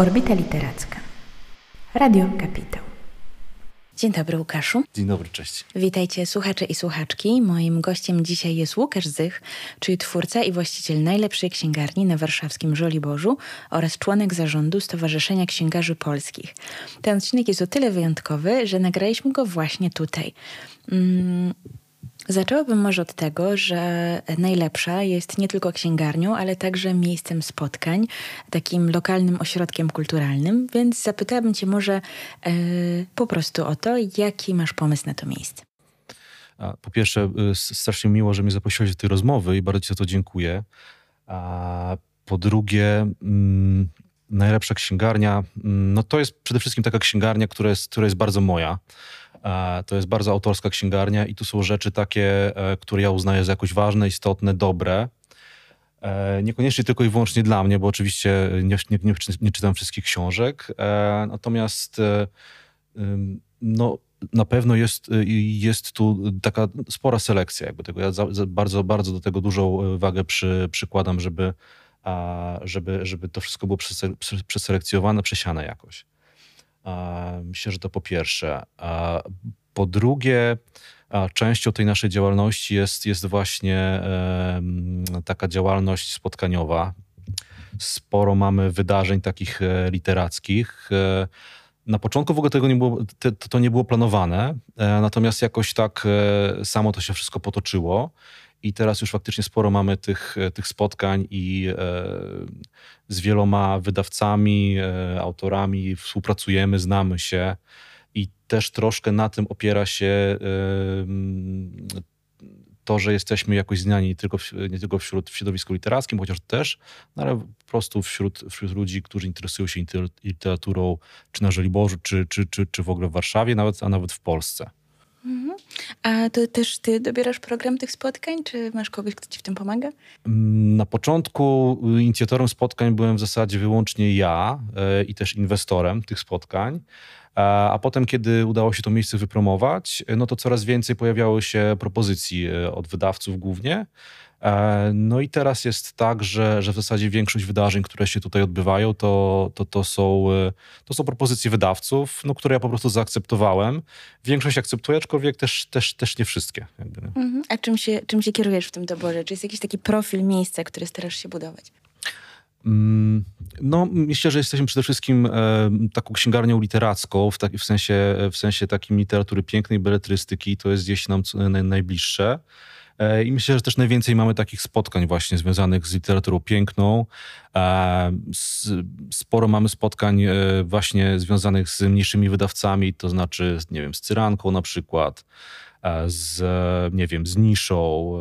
Orbita Literacka. Radio Kapitał. Dzień dobry, Łukaszu. Dzień dobry, cześć. Witajcie słuchacze i słuchaczki. Moim gościem dzisiaj jest Łukasz Zych, czyli twórca i właściciel najlepszej księgarni na warszawskim Żoliborzu oraz członek zarządu Stowarzyszenia Księgarzy Polskich. Ten odcinek jest o tyle wyjątkowy, że nagraliśmy go właśnie tutaj. Mm, Zaczęłabym może od tego, że najlepsza jest nie tylko księgarnią, ale także miejscem spotkań, takim lokalnym ośrodkiem kulturalnym, więc zapytałabym Cię może e, po prostu o to, jaki masz pomysł na to miejsce. Po pierwsze, y, strasznie miło, że mnie zaprosiłeś do tej rozmowy i bardzo Ci za to dziękuję. A po drugie, mm, najlepsza księgarnia, mm, no to jest przede wszystkim taka księgarnia, która jest, która jest bardzo moja. To jest bardzo autorska księgarnia i tu są rzeczy takie, e, które ja uznaję za jakoś ważne, istotne, dobre. E, niekoniecznie tylko i wyłącznie dla mnie, bo oczywiście nie, nie, nie, nie czytam wszystkich książek. E, natomiast no, na pewno jest, jest tu taka spora selekcja jakby tego. Ja za, za bardzo, bardzo do tego dużą wagę przy, przykładam, żeby, żeby, żeby to wszystko było przeselekcjonowane, przesiane jakoś. Myślę, że to po pierwsze. Po drugie, częścią tej naszej działalności jest, jest właśnie taka działalność spotkaniowa. Sporo mamy wydarzeń takich e, literackich. E, na początku w ogóle tego nie było, to, nie było planowane, e, natomiast jakoś tak samo to się wszystko potoczyło. I teraz już faktycznie sporo mamy tych, tych spotkań i e, z wieloma wydawcami, e, autorami współpracujemy, znamy się i też troszkę na tym opiera się to, że jesteśmy jakoś znani nie tylko, w, nie tylko wśród, w środowisku literackim, chociaż też, no ale po prostu wśród, wśród ludzi, którzy interesują się literaturą, czy na Żoliborzu, czy, czy, czy, czy w ogóle w Warszawie, nawet, a nawet w Polsce. Mhm. A to też ty dobierasz program tych spotkań, czy masz kogoś, kto ci w tym pomaga? Mm, na początku inicjatorem spotkań byłem w zasadzie wyłącznie ja e, i też inwestorem tych spotkań. A potem, kiedy udało się to miejsce wypromować, no to coraz więcej pojawiało się propozycji e, od wydawców głównie. E, no i teraz jest tak, że, że w zasadzie większość wydarzeń, które się tutaj odbywają, to, to, to, są, e, to są propozycje wydawców, no, które ja po prostu zaakceptowałem. Większość akceptuję, aczkolwiek też, też, też nie wszystkie. Mhm. A czym się, czym się kierujesz w tym doborze? Czy jest jakiś taki profil miejsca, który starasz się budować? Mm, no, myślę, że jesteśmy przede wszystkim e, taką księgarnią literacką, w, taki, w, sensie, w sensie takim literatury pięknej, beletrystyki, to jest gdzieś nam najbliższe. E, I myślę, że też najwięcej mamy takich spotkań właśnie związanych z literaturą piękną. E, sporo mamy spotkań e, właśnie związanych z mniejszymi wydawcami, to znaczy, nie wiem, z Cyranką na przykład, z, nie wiem, z niszą,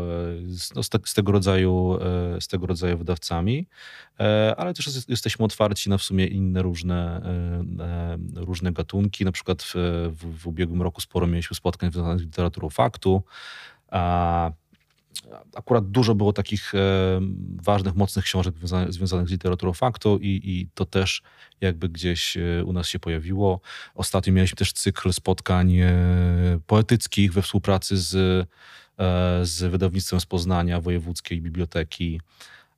z, no, te, z, tego rodzaju, z tego rodzaju wydawcami, ale też jesteśmy otwarci na w sumie inne różne, różne gatunki. Na przykład w, w ubiegłym roku sporo mieliśmy spotkań związanych z literaturą faktu, a akurat dużo było takich e, ważnych, mocnych książek związanych z literaturą faktu i, i to też jakby gdzieś e, u nas się pojawiło. Ostatnio mieliśmy też cykl spotkań e, poetyckich we współpracy z, z wydawnictwem z Poznania, Wojewódzkiej Biblioteki,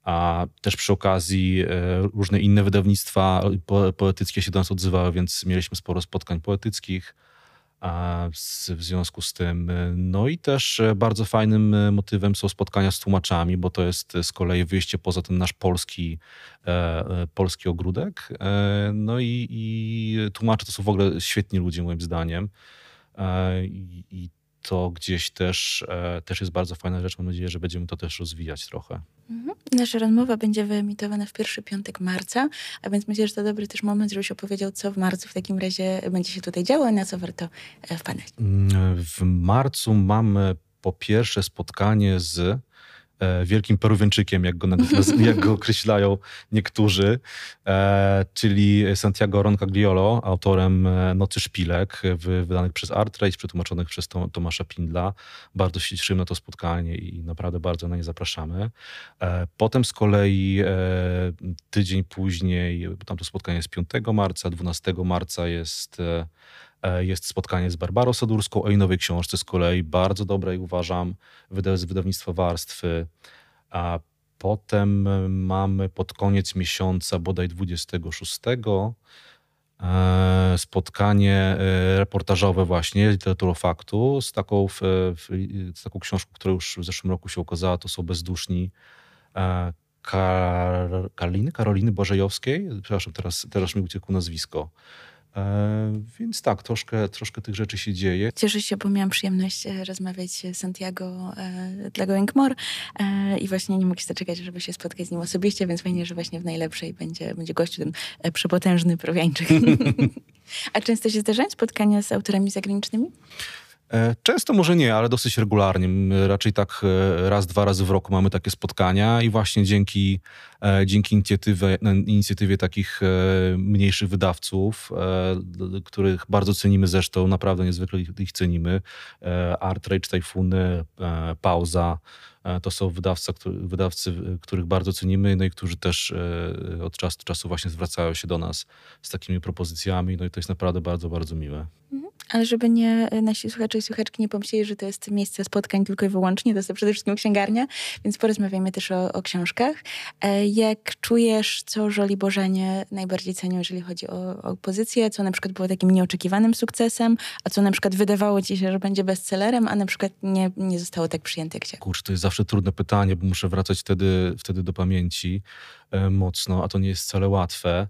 a też przy okazji różne inne wydawnictwa poetyckie się do nas odzywały, więc mieliśmy sporo spotkań poetyckich w związku z tym. No i też e, bardzo fajnym e, motywem są spotkania z tłumaczami, bo to jest z kolei wyjście poza ten nasz polski, e, polski ogródek. No i, i tłumacze to są w ogóle świetni ludzie moim zdaniem. I, i to gdzieś też, też jest bardzo fajna rzecz. Mam nadzieję, że będziemy to też rozwijać trochę. Mhm. Nasza rozmowa będzie wyemitowana w pierwszy piątek marca, a więc myślę, że to dobry też moment, żebyś opowiedział, co w marcu w takim razie będzie się tutaj działo i na co warto e, wpadać. Mm, w marcu mamy po pierwsze spotkanie z E, wielkim peruwienczykiem, jak go, jak go określają niektórzy, e, czyli Santiago Roncagliolo, autorem e, Nocy Szpilek, wydanych przez Artrace, przetłumaczonych przez Tomasza Pindla. Bardzo się cieszymy na to spotkanie i naprawdę bardzo na nie zapraszamy. Potem z kolei tydzień później, bo tam to spotkanie jest 5 marca, 12 marca jest E, jest spotkanie z Barbarą Sadurską o jej nowej książce z kolei, bardzo dobrej uważam, z wydawnictwa Warstwy. A potem mamy pod koniec miesiąca, bodaj 26, spotkanie reportażowe właśnie, literatury z taką, z taką książką, która już w zeszłym roku się ukazała, to są Bezduszni Kar Karoliny, Karoliny Bożejowskiej. Przepraszam, teraz, teraz mi uciekło nazwisko. E, więc tak, troszkę, troszkę tych rzeczy się dzieje. Cieszę się, bo miałam przyjemność e, rozmawiać z Santiago e, dla i właśnie nie mogę się doczekać, żeby się spotkać z nim osobiście, więc fajnie, że właśnie w najlepszej będzie, będzie gościu ten przepotężny prowiańczyk. A często się zdarzają spotkania z autorami zagranicznymi? E, często może nie, ale dosyć regularnie. Raczej tak e, raz, dwa razy w roku mamy takie spotkania i właśnie dzięki, e, dzięki inicjatywie, inicjatywie takich mniejszych wydawców, których bardzo cenimy zresztą, naprawdę niezwykle ich cenimy, Art Rage Typhoony, Pauza, to są wydawcy, których bardzo cenimy, no i którzy też od czasu do czasu właśnie zwracają się do nas z takimi propozycjami, no i to jest naprawdę bardzo, bardzo miłe. Mhm. Ale żeby nie nasi słuchacze i słuchaczki nie pomyśleli, że to jest miejsce spotkań tylko i wyłącznie, to jest przede wszystkim księgarnia, więc porozmawiamy też o, o książkach. E, jak czujesz, co Żoli Bożenie najbardziej cenią, jeżeli chodzi o, o pozycję, co na przykład było takim nieoczekiwanym sukcesem, a co na przykład wydawało ci się, że będzie bestsellerem, a na przykład nie, nie zostało tak przyjęte jak chciałeś? Kurczę, to jest zawsze trudne pytanie, bo muszę wracać wtedy, wtedy do pamięci e, mocno, a to nie jest wcale łatwe.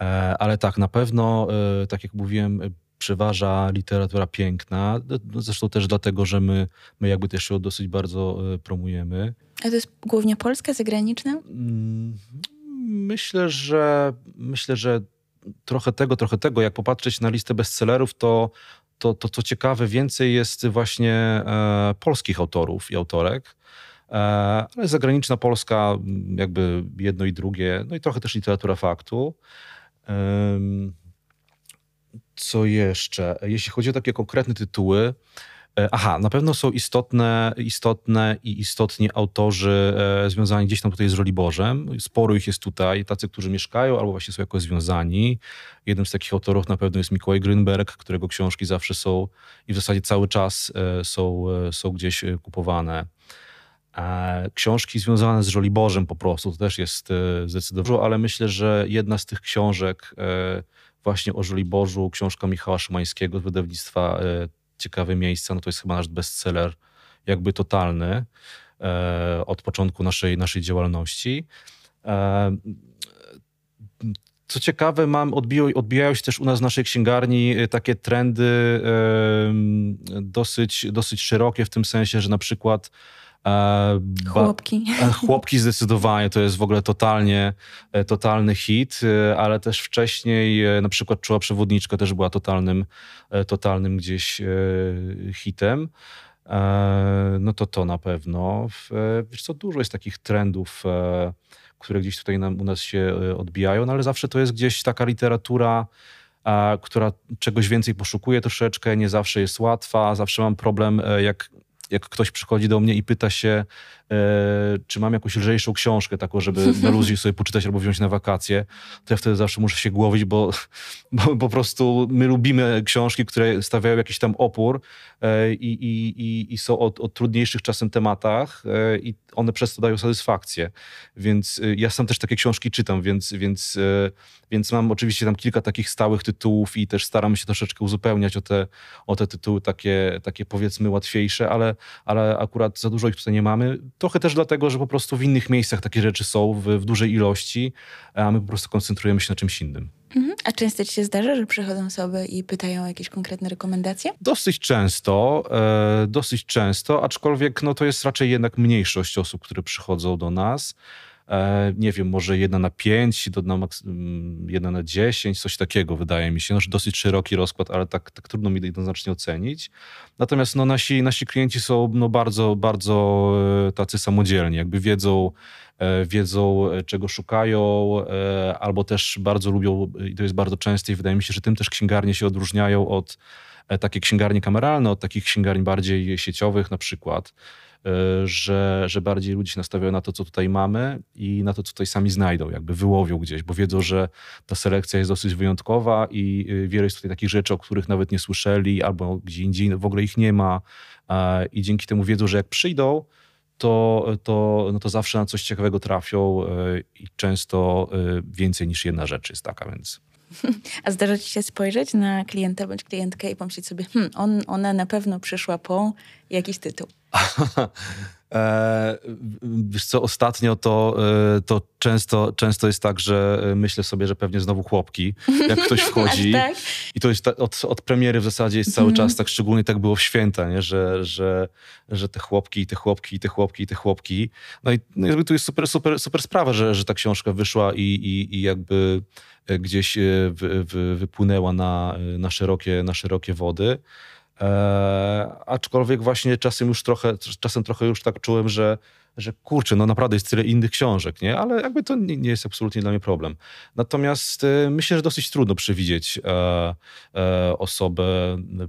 E, ale tak, na pewno, e, tak jak mówiłem, przeważa literatura piękna. Zresztą też dlatego, że my, my jakby też ją dosyć bardzo e, promujemy. A to jest głównie polska, zagraniczna? Mm, myślę, że myślę, że trochę tego, trochę tego. Jak popatrzeć na listę bestsellerów, to to, to co ciekawe, więcej jest właśnie e, polskich autorów i autorek. E, ale zagraniczna Polska, jakby jedno i drugie, no i trochę też literatura faktu. E, co jeszcze? Jeśli chodzi o takie konkretne tytuły, e, Aha, na pewno są istotne, istotne i istotni autorzy e, związani gdzieś tam tutaj z Żoliborzem. Sporo ich jest tutaj, tacy, którzy mieszkają albo właśnie są jakoś związani. Jednym z takich autorów na pewno jest Mikołaj Grünberg, którego książki zawsze są i w zasadzie cały czas e, są, są gdzieś kupowane. Książki związane z Żoliborzem po prostu, to też jest zdecydowanie, ale myślę, że jedna z tych książek właśnie o Żoliborzu, książka Michała Szymańskiego z wydawnictwa e, Ciekawe Miejsca, no to jest chyba nasz bestseller jakby totalny e, od początku naszej, naszej działalności. E, co ciekawe, mam, odbiją, odbijają się też u nas w naszej księgarni takie trendy dosyć, dosyć szerokie, w tym sensie, że na przykład chłopki. E, chłopki zdecydowanie, to jest w ogóle totalnie, e, totalny hit, ale też wcześniej na przykład Czuła Przewodniczka też była totalnym, totalnym gdzieś hitem. No to to na pewno. Wiesz co, dużo jest takich trendów, które gdzieś tutaj nam, u nas się odbijają, no ale zawsze to jest gdzieś taka literatura, która czegoś więcej poszukuje troszeczkę, nie zawsze jest łatwa, zawsze mam problem, jak jak ktoś przychodzi do mnie i pyta się, e, czy mam jakąś lżejszą książkę taką, żeby na luzie sobie poczytać albo wziąć na wakacje, to ja wtedy zawsze muszę się głowić, bo, bo po prostu my lubimy książki, które stawiają jakiś tam opór e, i, i, i są o, o trudniejszych czasem tematach e, i one przez to dają satysfakcję. Więc e, ja sam też takie książki czytam, więc, więc, e, więc mam oczywiście tam kilka takich stałych tytułów i też staram się troszeczkę uzupełniać o te, o te tytuły takie, takie powiedzmy łatwiejsze, ale, ale akurat za dużo ich tutaj nie mamy. Trochę też dlatego, że po prostu w innych miejscach takie rzeczy są w, w dużej ilości, a my po prostu koncentrujemy się na czymś innym. Mhm. A często ci się zdarza, że przychodzą osoby i pytają o jakieś konkretne rekomendacje? Dosyć często, e, dosyć często, aczkolwiek no, to jest raczej jednak mniejszość osób, które przychodzą do nas. E, nie wiem, może jedna na pięć, na mm, jedna na dziesięć, coś takiego wydaje mi się. No, dosyć szeroki rozkład, ale tak, tak trudno mi jednoznacznie ocenić. Natomiast no, nasi, nasi klienci są no, bardzo, bardzo e, tacy samodzielni, jakby wiedzą, e, wiedzą, czego szukają, albo też bardzo lubią, i to jest bardzo częste i wydaje mi się, że tym też księgarnie się odróżniają od takie księgarnie kameralne, od takich księgarni bardziej sieciowych na przykład. E, że, że bardziej ludzie się nastawiają na to, co tutaj mamy i na to, co tutaj sami znajdą, jakby wyłowią gdzieś, bo wiedzą, że ta selekcja jest dosyć wyjątkowa i e, wiele jest tutaj takich rzeczy, o których nawet nie słyszeli, albo gdzie indziej w ogóle ich nie ma i dzięki temu wiedzą, że jak przyjdą, to, to, no to zawsze na coś ciekawego trafią i często więcej niż jedna rzecz jest taka, więc... A zdarza ci się spojrzeć na klienta bądź klientkę i pomyśleć sobie, hmm, on, ona na pewno przyszła po jakiś tytuł. E, wiesz co, ostatnio to, e, to często, często jest tak, że myślę sobie, że pewnie znowu chłopki, jak ktoś wchodzi. tak? I to jest ta, od, od premiery w zasadzie jest cały mm. czas, tak szczególnie tak było w święta, nie? Że, że, że te chłopki, i te chłopki, i te chłopki, i te chłopki. No i no jakby tu jest super, super, super sprawa, że, że ta książka wyszła i, i, i jakby gdzieś wy, wy, wypłynęła na, na, szerokie, na szerokie wody. E, aczkolwiek właśnie czasem już trochę, czasem trochę już tak czułem, że, że kurczę, no naprawdę jest tyle innych książek, nie? Ale jakby to nie, nie jest absolutnie dla mnie problem. Natomiast e, myślę, że dosyć trudno przewidzieć e, e, osobę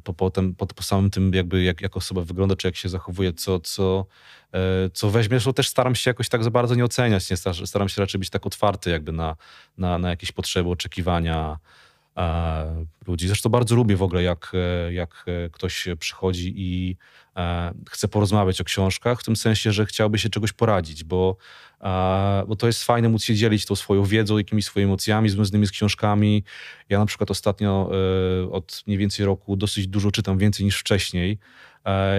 po, po, po, samym tym, jakby jak, jak osoba wygląda, czy jak się zachowuje, co, co, e, co weźmie. Zresztą też staram się jakoś tak za bardzo nie oceniać, nie? Staram się raczej być tak otwarty jakby na, na, na jakieś potrzeby, oczekiwania, ludzi. Zresztą bardzo lubię w ogóle, jak, e, jak e, ktoś przychodzi i chce porozmawiać o książkach, w tym sensie, że chciałby się czegoś poradzić, bo, bo to jest fajne móc się dzielić tą swoją wiedzą, jakimiś swoimi emocjami związanymi z książkami. Ja na przykład ostatnio od mniej więcej roku dosyć dużo czytam, więcej niż wcześniej.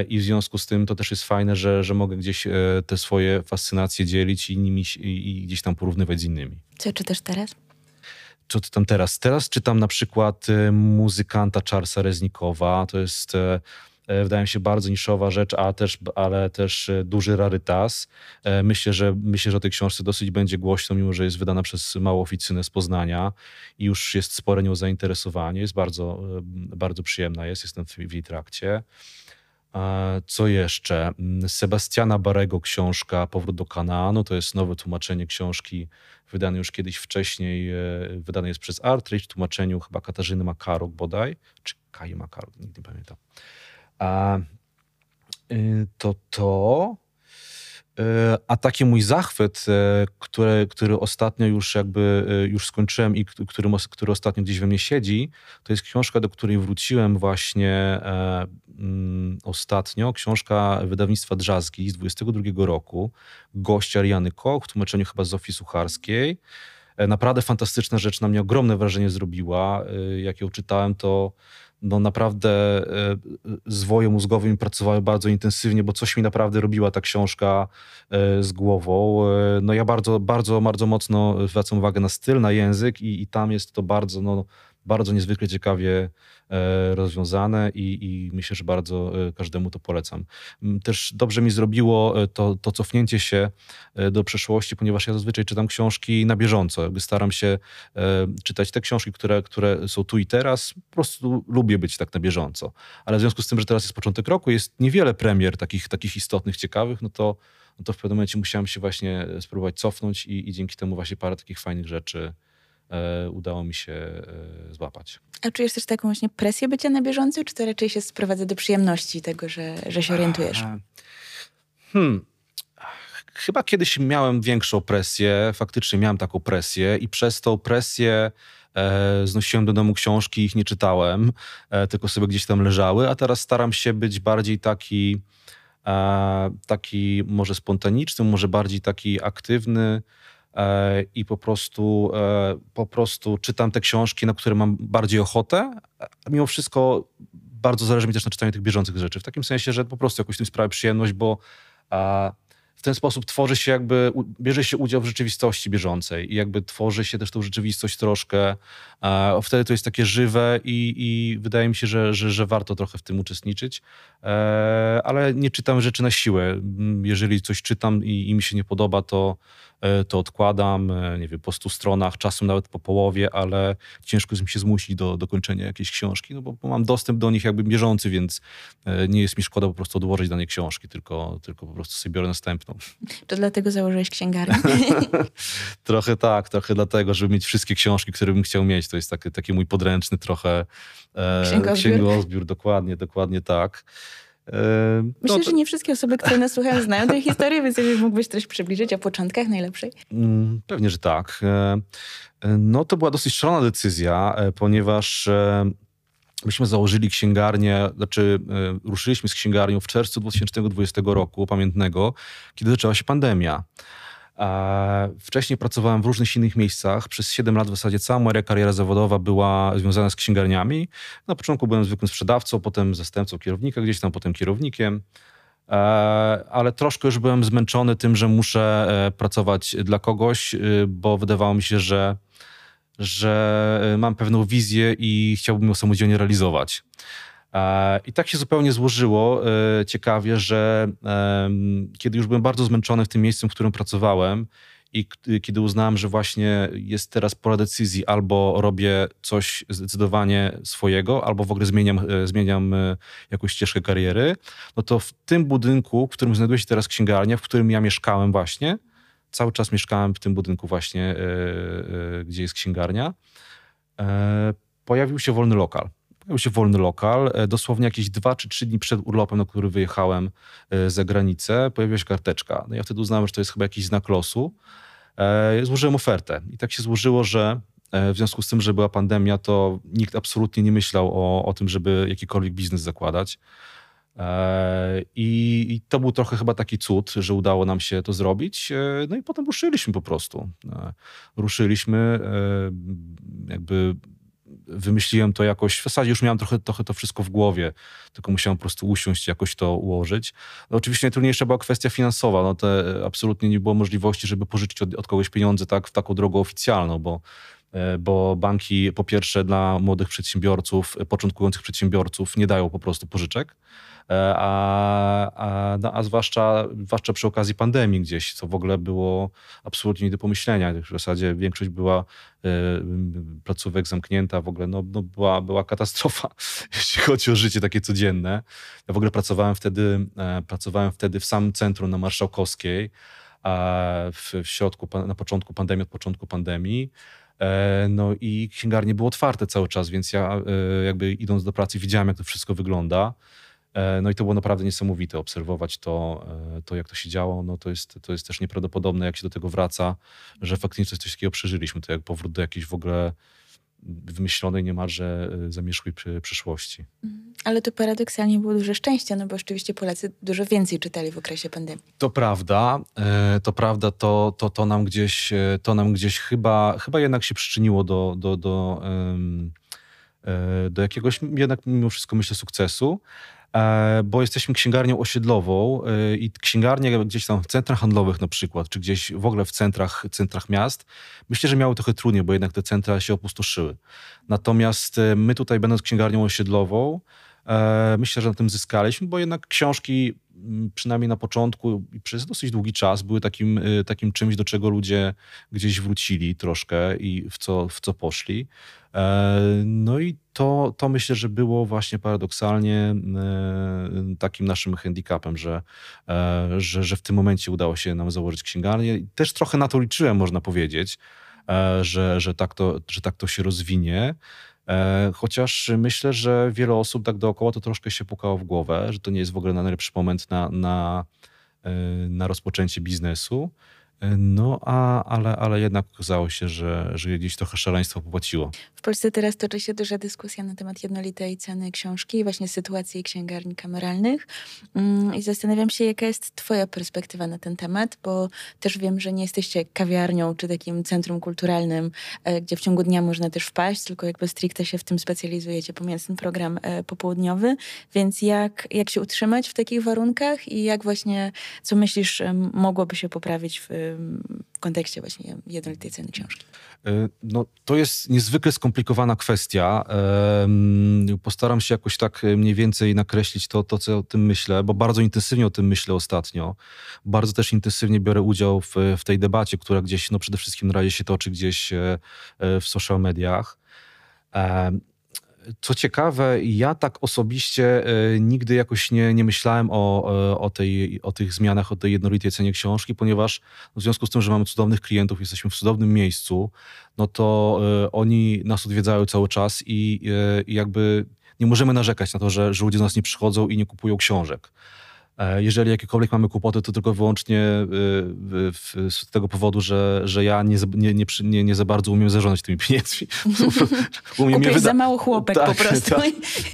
I w związku z tym to też jest fajne, że, że mogę gdzieś te swoje fascynacje dzielić i, nimi, i gdzieś tam porównywać z innymi. Co czytasz teraz? Co czytam teraz? Teraz czytam na przykład y, muzykanta Charlesa Reznikowa. To jest e, e, wydaje mi się bardzo niszowa rzecz, a też, ale też e, duży rarytas. Myślę że, myślę, że o tej książce dosyć będzie głośno, mimo że jest wydana przez małą oficynę z Poznania i już jest spore nią zainteresowanie. Jest bardzo, bardzo przyjemna, jest, jestem w jej trakcie. Co jeszcze? Mm, Sebastiana Barego książka Powrót do Kanaanu. To jest nowe tłumaczenie książki wydane już kiedyś wcześniej. E, wydane jest przez Artridge w tłumaczeniu chyba Katarzyny Makaruk bodaj, czy Kai Makaruk, nigdy nie pamiętam. Y, to to... E, a taki mój zachwyt, e, który, który ostatnio już jakby e, już skończyłem i który, który ostatnio gdzieś we mnie siedzi, to jest książka, do której wróciłem właśnie mm, ostatnio. Książka wydawnictwa Drzazgi z 22 roku. Gościa Ariany Koch w tłumaczeniu chyba Zofii Sucharskiej. Naprawdę fantastyczna rzecz, na mnie ogromne wrażenie zrobiła. Jak ją czytałem, to no naprawdę e, zwoje mózgowe mi pracowały bardzo intensywnie, bo coś mi naprawdę robiła ta książka e, z głową. E, no ja bardzo, bardzo, bardzo mocno zwracam uwagę na styl, na język i, i tam jest to bardzo, no, bardzo niezwykle ciekawie e, rozwiązane i, i, myślę, że bardzo e, każdemu to polecam. Też dobrze mi zrobiło e, to, to cofnięcie się do przeszłości, ponieważ ja zazwyczaj czytam książki na bieżąco. Jakby staram się czytać te książki, które, które są tu i teraz. Po prostu lubię być tak na bieżąco. Ale w związku z tym, że teraz jest początek roku, jest niewiele premier takich, takich istotnych, ciekawych, no to, no to w pewnym momencie musiałem się właśnie spróbować cofnąć i, i dzięki temu właśnie parę takich fajnych rzeczy udało mi się e, złapać. A czujesz też taką właśnie presję bycia na bieżąco, czy to raczej się sprowadza do przyjemności tego, że, że się orientujesz? Hmm. Chyba kiedyś miałem większą presję, faktycznie miałem taką presję i przez tą presję e, znosiłem do domu książki, ich nie czytałem, e, tylko sobie gdzieś tam leżały, a teraz staram się być bardziej taki, e, taki może spontaniczny, może bardziej taki aktywny, E, i po prostu, e, po prostu czytam te książki, na które mam bardziej ochotę. A mimo wszystko bardzo zależy mi też na czytaniu tych bieżących rzeczy. W takim sensie, że po prostu jakoś tym sprawia przyjemność, bo w ten sposób tworzy się jakby, bierze się udział w rzeczywistości bieżącej i jakby tworzy się też tą rzeczywistość troszkę. Wtedy to jest takie żywe i, i wydaje mi się, że, że, że warto trochę w tym uczestniczyć. E, ale nie czytam rzeczy na siłę. Jeżeli coś czytam i, i mi się nie podoba, to E, to odkładam, e, nie wiem, po stu stronach, czasem nawet po połowie, ale ciężko jest mi się zmusić do dokończenia jakiejś książki, no bo, bo mam dostęp do nich jakby bieżący, więc e, nie jest mi szkoda po prostu odłożyć danej książki, tylko, tylko po prostu sobie biorę następną. To dlatego założyłeś księgarnię? trochę tak, trochę dlatego, żeby mieć wszystkie książki, które bym chciał mieć. To jest taki, taki mój podręczny trochę e, księgozbiór. księgozbiór, dokładnie, dokładnie tak. Myślę, to... że nie wszystkie osoby, które nas słuchają, znają tę historię, więc jeżeli mógłbyś coś przybliżyć o początkach najlepszej? Mm, pewnie, że tak. E, e, no to była dosyć szalona decyzja, e, ponieważ Myśmy założyli księgarnię, znaczy ruszyliśmy z księgarnią w czerwcu 2020 roku, pamiętnego, kiedy zaczęła się pandemia. Wcześniej pracowałem w różnych innych miejscach. Przez 7 lat w zasadzie cała moja kariera zawodowa była związana z księgarniami. Na początku byłem zwykłym sprzedawcą, potem zastępcą kierownika, gdzieś tam potem kierownikiem. E, ale troszkę już byłem zmęczony tym, że muszę e, pracować dla kogoś, e, bo wydawało mi się, że, że mam pewną wizję i chciałbym ją samodzielnie realizować. I tak się zupełnie złożyło ciekawie, że kiedy już byłem bardzo zmęczony w tym miejscu, w którym pracowałem i kiedy uznałem, że właśnie jest teraz pora decyzji, albo robię coś zdecydowanie swojego, albo w ogóle zmieniam, e, zmieniam e, jakąś ścieżkę kariery, no to w tym budynku, w którym znajduje się teraz księgarnia, w którym ja mieszkałem właśnie, cały czas mieszkałem w tym budynku właśnie, e, gdzie jest księgarnia, pojawił się wolny lokal. Pojawił się wolny lokal. Dosłownie jakieś dwa czy trzy dni przed urlopem, na który wyjechałem za granicę, pojawiła się karteczka. No ja wtedy uznałem, że to jest chyba jakiś znak losu. E, złożyłem ofertę. I tak się złożyło, że e, w związku z tym, że była pandemia, to nikt absolutnie nie myślał o, o tym, żeby jakikolwiek biznes zakładać. E, I, I, to był trochę chyba taki cud, że udało nam się to zrobić. No i potem ruszyliśmy po prostu. Ruszyliśmy, jakby wymyśliłem to jakoś, w zasadzie już miałem trochę, trochę to wszystko w głowie, tylko musiałem po prostu usiąść, jakoś to ułożyć. No, oczywiście najtrudniejsza była kwestia finansowa, no to absolutnie nie było możliwości, żeby pożyczyć od, od kogoś pieniądze tak w taką drogą oficjalną, bo bo banki po pierwsze dla młodych przedsiębiorców, początkujących przedsiębiorców nie dają po prostu pożyczek. E, a, a, no, a zwłaszcza, zwłaszcza przy okazji pandemii gdzieś, co w ogóle było absolutnie nie do pomyślenia. W zasadzie większość była y, placówek zamknięta, w ogóle no, no była, była katastrofa, jeśli chodzi o życie takie codzienne. Ja w ogóle pracowałem wtedy, e, pracowałem wtedy w samym centrum na Marszałkowskiej, w, w środku, na początku pandemii, od początku pandemii. No i księgarnie były otwarte cały czas, więc ja jakby idąc do pracy widziałem, jak to wszystko wygląda. E, no i to było naprawdę niesamowite obserwować to, e, to jak to się działo. No to, jest, to jest też nieprawdopodobne, jak się do tego wraca, że faktycznie coś, coś takiego przeżyliśmy. To jak powrót do jakiejś w ogóle wymyślonej niemalże e, zamierzchłej przyszłości. Mhm. Ale to paradoksalnie było duże szczęście, no bo rzeczywiście Polacy dużo więcej czytali w okresie pandemii. To prawda, to prawda, to, to, to nam gdzieś, to nam gdzieś chyba, chyba jednak się przyczyniło do, do, do, do jakiegoś jednak mimo wszystko myślę sukcesu. E, bo jesteśmy księgarnią osiedlową e, i księgarnie gdzieś tam w centrach handlowych na przykład, czy gdzieś w ogóle w centrach, centrach miast, myślę, że miały trochę trudniej, bo jednak te centra się opustoszyły. Natomiast e, my tutaj, będąc księgarnią osiedlową, myślę, że na tym zyskaliśmy, bo jednak książki przynajmniej na początku i przez dosyć długi czas były takim, takim czymś, do czego ludzie gdzieś wrócili troszkę i w co, w co poszli. No i to, to myślę, że było właśnie paradoksalnie e, takim naszym handicapem, że, e, że, że w tym momencie udało się nam założyć księgarnię. Też trochę na to liczyłem, można powiedzieć, e, że, że, tak, to, że tak to się rozwinie. Chociaż myślę, że wiele osób tak dookoła to troszkę się pukało w głowę, że to nie jest w ogóle najlepszy moment na, na, na rozpoczęcie biznesu. No, a, ale, ale jednak okazało się, że, że gdzieś trochę szaleństwo popłaciło. W Polsce teraz toczy się duża dyskusja na temat jednolitej ceny książki i właśnie sytuacji księgarni kameralnych. Mm, I zastanawiam się, jaka jest Twoja perspektywa na ten temat, bo też wiem, że nie jesteście kawiarnią czy takim centrum kulturalnym, e, gdzie w ciągu dnia można też wpaść, tylko jakby stricte się w tym specjalizujecie, pomijając ten program e, popołudniowy. Więc jak, jak się utrzymać w takich warunkach i jak właśnie, co myślisz, mogłoby się poprawić w w kontekście właśnie jednolitej ceny książki? E, no, to jest niezwykle skomplikowana kwestia. Postaram się jakoś tak mniej więcej nakreślić to, to, co o tym myślę, bo bardzo intensywnie o tym myślę ostatnio. Bardzo też intensywnie biorę udział w, w tej debacie, która gdzieś, no przede wszystkim na razie się toczy gdzieś e, e, w social mediach. Co ciekawe, ja tak osobiście e, nigdy jakoś nie, nie myślałem o, e, o, tej, o tych zmianach, o tej jednolitej cenie książki, ponieważ w związku z tym, że mamy cudownych klientów, jesteśmy w cudownym miejscu, no to e, oni nas odwiedzają cały czas i, jakby nie możemy narzekać na to, że, że ludzie do nas nie przychodzą i nie kupują książek. E, jeżeli jakiekolwiek mamy kłopoty, to tylko wyłącznie z tego powodu, że, że ja nie, nie, nie, nie za bardzo umiem zarządzać tymi pieniędzmi. umiem je wyda- za mało chłopek tak, po prostu. Tak,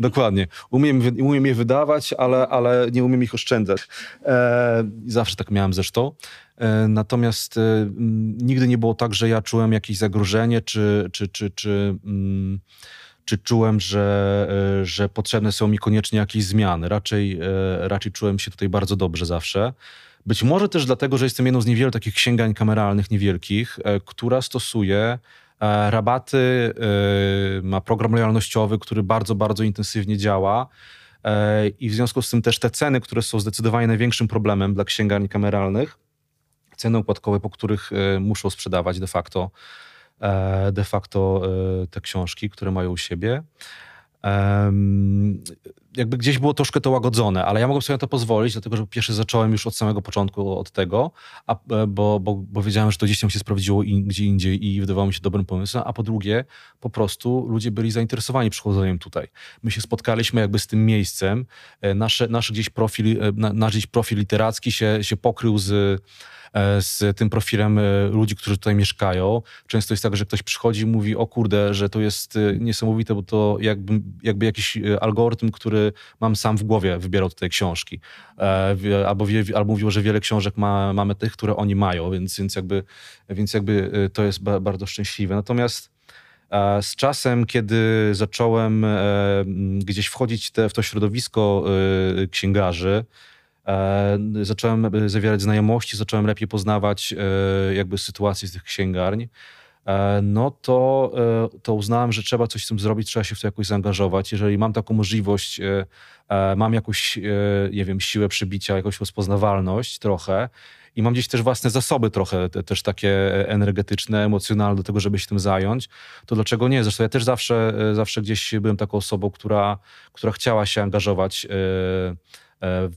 dokładnie. Umiem, umiem je wydawać, ale, ale nie umiem ich oszczędzać. E, zawsze tak miałem zresztą. E, natomiast e, nigdy nie było tak, że ja czułem jakieś zagrożenie, czy, czy, czy, czy mm, czy czułem, że, e, że potrzebne są mi koniecznie jakieś zmiany. Raczej, e, raczej czułem się tutaj bardzo dobrze zawsze. Być może też dlatego, że jestem jedną z niewielu takich księgań kameralnych niewielkich, e, która stosuje rabaty, ma program lojalnościowy, który bardzo, bardzo intensywnie działa. I w związku z tym też te ceny, które są zdecydowanie największym problemem dla księgarni kameralnych, ceny układkowe, po których muszą sprzedawać de facto de facto e, te książki, które mają u siebie. Jakby gdzieś było troszkę to łagodzone, ale ja mogłem sobie na to pozwolić, dlatego że po pierwsze zacząłem już od samego początku od tego, a, e, bo, bo, bo wiedziałem, że to gdzieś tam się sprawdziło in, gdzie indziej i wydawało mi się dobrym pomysłem, a po drugie po prostu ludzie byli zainteresowani przychodzeniem tutaj. My się spotkaliśmy jakby z tym miejscem, nasze, nasz, gdzieś profil, nasz gdzieś profil literacki się, się pokrył z E, z tym profilem e, ludzi, którzy tutaj mieszkają. Często jest tak, że ktoś przychodzi i mówi, o kurde, że to jest e, niesamowite, bo to jakby, jakby jakiś algorytm, który mam sam w głowie, wybierał tutaj książki. Albo, wie, albo mówiło, że wiele książek ma, mamy tych, które oni mają, więc, więc, jakby, więc jakby to jest bardzo szczęśliwe. Natomiast z czasem, kiedy zacząłem gdzieś wchodzić te, w to środowisko księgarzy, E, zacząłem zawierać znajomości, zacząłem lepiej poznawać e, jakby sytuację z tych księgarni, e, no to, to uznałem, że trzeba coś z tym zrobić, trzeba się w to jakoś zaangażować. Jeżeli mam taką możliwość, mam jakąś, nie wiem, siłę przybicia, jakąś rozpoznawalność trochę i mam gdzieś też własne zasoby trochę też takie energetyczne, emocjonalne do tego, żeby się tym zająć, to dlaczego nie? Zresztą ja też zawsze, zawsze gdzieś byłem taką osobą, która, która chciała się angażować E,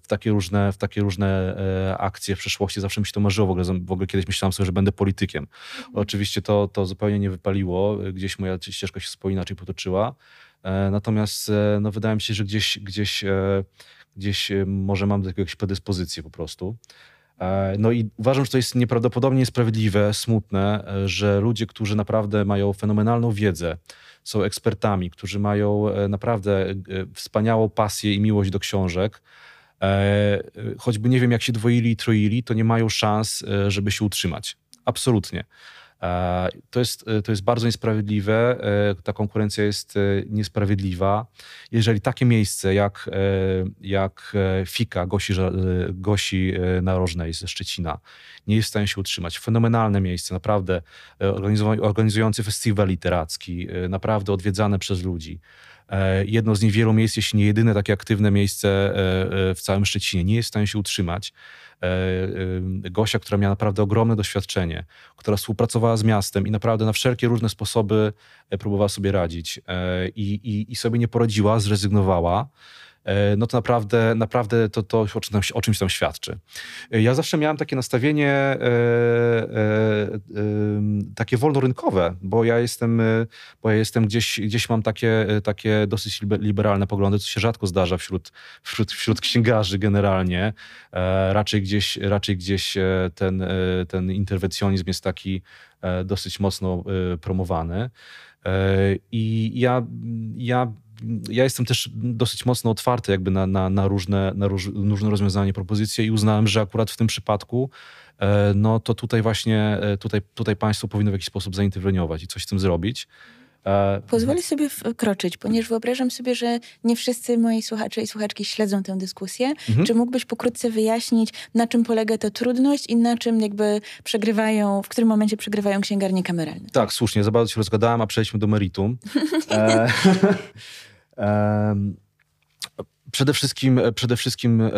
w takie różne, w takie różne e, akcje w przeszłości. Zawsze mi się to marzyło. W ogóle, w ogóle kiedyś myślałem sobie, że będę politykiem. Mhm. Oczywiście to, to zupełnie nie wypaliło. Gdzieś moja ścieżka się zupełnie inaczej potoczyła. E, natomiast no, wydaje mi się, że gdzieś, gdzieś, gdzieś może mam do jakieś predyspozycje po prostu. No i uważam, że to jest nieprawdopodobnie niesprawiedliwe, smutne, że ludzie, którzy naprawdę mają fenomenalną wiedzę, są ekspertami, którzy mają naprawdę wspaniałą pasję i miłość do książek, E, choćby nie wiem, jak się dwoili i troili, to nie mają szans, e, żeby się utrzymać. Absolutnie. E, to jest, to jest bardzo niesprawiedliwe. Ta konkurencja jest niesprawiedliwa. Jeżeli takie miejsce jak, jak Fika Gosi, Gosi Narożnej ze Szczecina nie jest w stanie się utrzymać, fenomenalne miejsce, naprawdę organizujący festiwal literacki, naprawdę odwiedzane przez ludzi, E, jedno z niewielu miejsc, jeśli nie jedyne takie aktywne miejsce e, e, w całym Szczecinie. Nie jest w stanie się utrzymać. Gosia, która miała naprawdę ogromne doświadczenie, która współpracowała z miastem i naprawdę na wszelkie różne sposoby próbowała sobie radzić i, i, i sobie nie poradziła, zrezygnowała. E, no to naprawdę, naprawdę to, to o, czymś tam świadczy. E, ja zawsze miałem takie nastawienie e, takie wolnorynkowe, bo ja jestem, bo ja jestem gdzieś, gdzieś mam takie, takie dosyć liberalne poglądy, co się rzadko zdarza wśród, wśród, wśród księgarzy generalnie. raczej gdzieś, raczej gdzieś ten, ten interwencjonizm jest taki dosyć mocno promowany. I ja, ja ja jestem też dosyć mocno otwarty jakby na, na, na, różne, na róż, różne rozwiązania, propozycje i uznałem, że akurat w tym przypadku e, no to tutaj właśnie, e, tutaj, tutaj państwo powinno w jakiś sposób zainterweniować i coś z tym zrobić. E, Pozwolę sobie wkroczyć, ponieważ wyobrażam sobie, że nie wszyscy moi słuchacze i słuchaczki śledzą tę dyskusję. Mhm. Czy mógłbyś pokrótce wyjaśnić, na czym polega ta trudność i na czym jakby przegrywają, w którym momencie przegrywają księgarnie kameralne? Tak, słusznie, za bardzo się rozgadałem, a przejdźmy do meritum. e, Przede wszystkim, przede wszystkim e,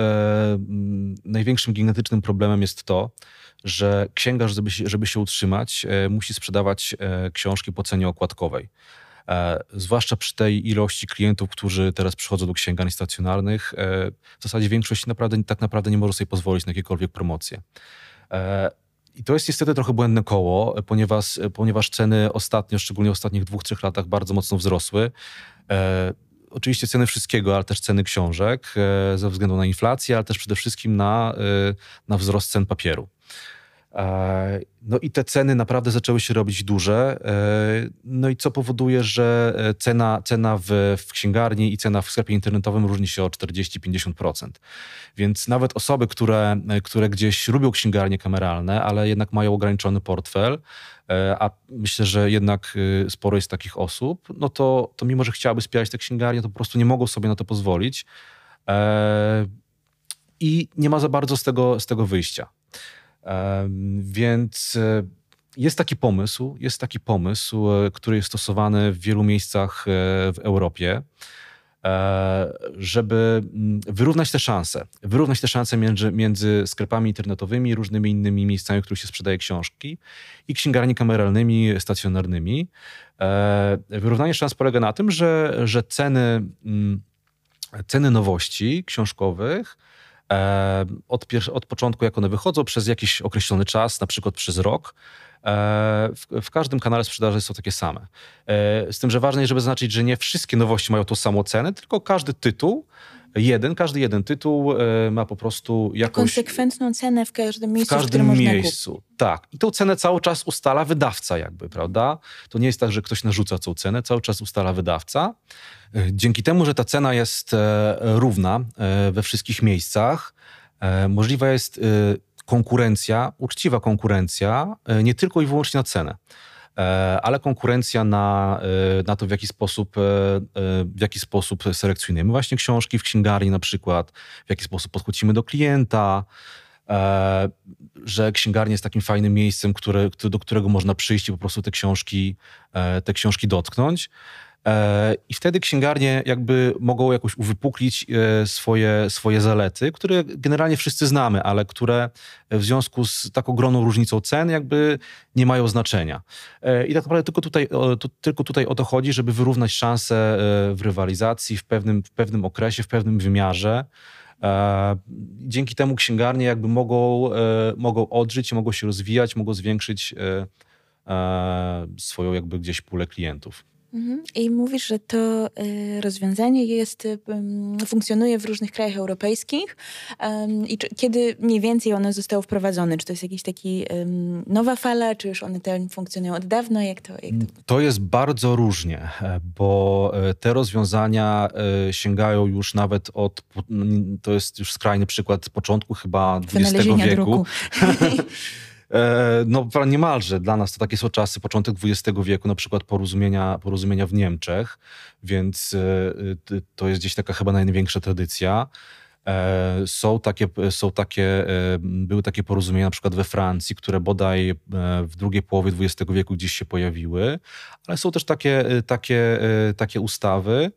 największym gigantycznym problemem jest to, że księgarz, żeby się, żeby się utrzymać, e, musi sprzedawać e, książki po cenie okładkowej. E, zwłaszcza przy tej ilości klientów, którzy teraz przychodzą do księgarni stacjonarnych, e, w zasadzie większość naprawdę, tak naprawdę nie może sobie pozwolić na jakiekolwiek promocje. E, I to jest niestety trochę błędne koło, ponieważ, ponieważ ceny ostatnio, szczególnie w ostatnich dwóch, trzech latach bardzo mocno wzrosły oczywiście ceny wszystkiego, ale też ceny książek ze względu na inflację, ale też przede wszystkim na, na wzrost cen papieru. E, no i te ceny naprawdę zaczęły się robić duże. E, no i co powoduje, że e, cena, cena w, w księgarni i cena w sklepie internetowym różni się o 40-50%. Więc nawet osoby, które, które gdzieś lubią księgarnie kameralne, ale jednak mają ograniczony portfel, a myślę, że jednak sporo jest takich osób, no to, to mimo, że chciałaby wspierać te księgarnie, to po prostu nie mogą sobie na to pozwolić. I nie ma za bardzo z tego, z tego wyjścia. Więc e, jest taki pomysł, jest taki pomysł, e, który jest stosowany w wielu miejscach e, w Europie, żeby mm, wyrównać te szanse. Wyrównać te szanse między, między sklepami internetowymi różnymi innymi miejscami, w których się sprzedaje książki i księgarni kameralnymi, stacjonarnymi. Wyrównanie szans polega na tym, że, że ceny, mm, ceny nowości książkowych od, od początku, jak one wychodzą, przez jakiś określony czas, na przykład przez rok, e, w, w, każdym kanale sprzedaży są takie same. E, z tym, że ważne jest, żeby zaznaczyć, że nie wszystkie nowości mają tą samą cenę, tylko każdy tytuł, jeden, każdy jeden tytuł e, ma po prostu jakąś... Konsekwentną cenę w każdym miejscu, w każdym w miejscu, tak. I tą cenę cały czas ustala wydawca jakby, prawda? To nie jest tak, że ktoś narzuca tą cenę, cały czas ustala wydawca. Dzięki temu, że ta cena jest e, równa e, we wszystkich miejscach, e, możliwa jest konkurencja, uczciwa konkurencja, nie tylko i wyłącznie na cenę ale konkurencja na, na to, w jaki, sposób, w jaki sposób selekcjonujemy właśnie książki w księgarni na przykład, w jaki sposób podchodzimy do klienta, że księgarnia jest takim fajnym miejscem, które, do którego można przyjść i po prostu te książki, te książki dotknąć. E, I wtedy księgarnie jakby mogą jakoś uwypuklić e, swoje, swoje zalety, które generalnie wszyscy znamy, ale które w związku z taką ogromną różnicą cen jakby nie mają znaczenia. E, I tak naprawdę tylko tutaj, tylko tutaj o to chodzi, żeby wyrównać szanse w rywalizacji w pewnym, w pewnym okresie, w pewnym wymiarze. Dzięki temu księgarnie jakby mogą, mogą odżyć, mogą się rozwijać, mogą zwiększyć swoją jakby gdzieś pulę klientów. Mhm. I mówisz, że to y, rozwiązanie jest, funkcjonuje w różnych krajach europejskich. I kiedy mniej więcej ono zostało wprowadzone? Czy to jest jakaś taki nowa fala, czy już one te funkcjonują od dawna? Jak to, jak to... To jest bardzo różnie, e, bo e, te rozwiązania e, sięgają już nawet od, to jest już skrajny przykład początku chyba XX wieku. E, no niemalże. Dla nas to takie są czasy, początek XX wieku, na przykład porozumienia, porozumienia w Niemczech, więc e, to jest gdzieś taka chyba największa tradycja. E, są takie, są takie, były takie porozumienia na przykład we Francji, które bodaj w drugiej połowie XX wieku gdzieś się pojawiły, ale są też takie, takie, takie ustawy,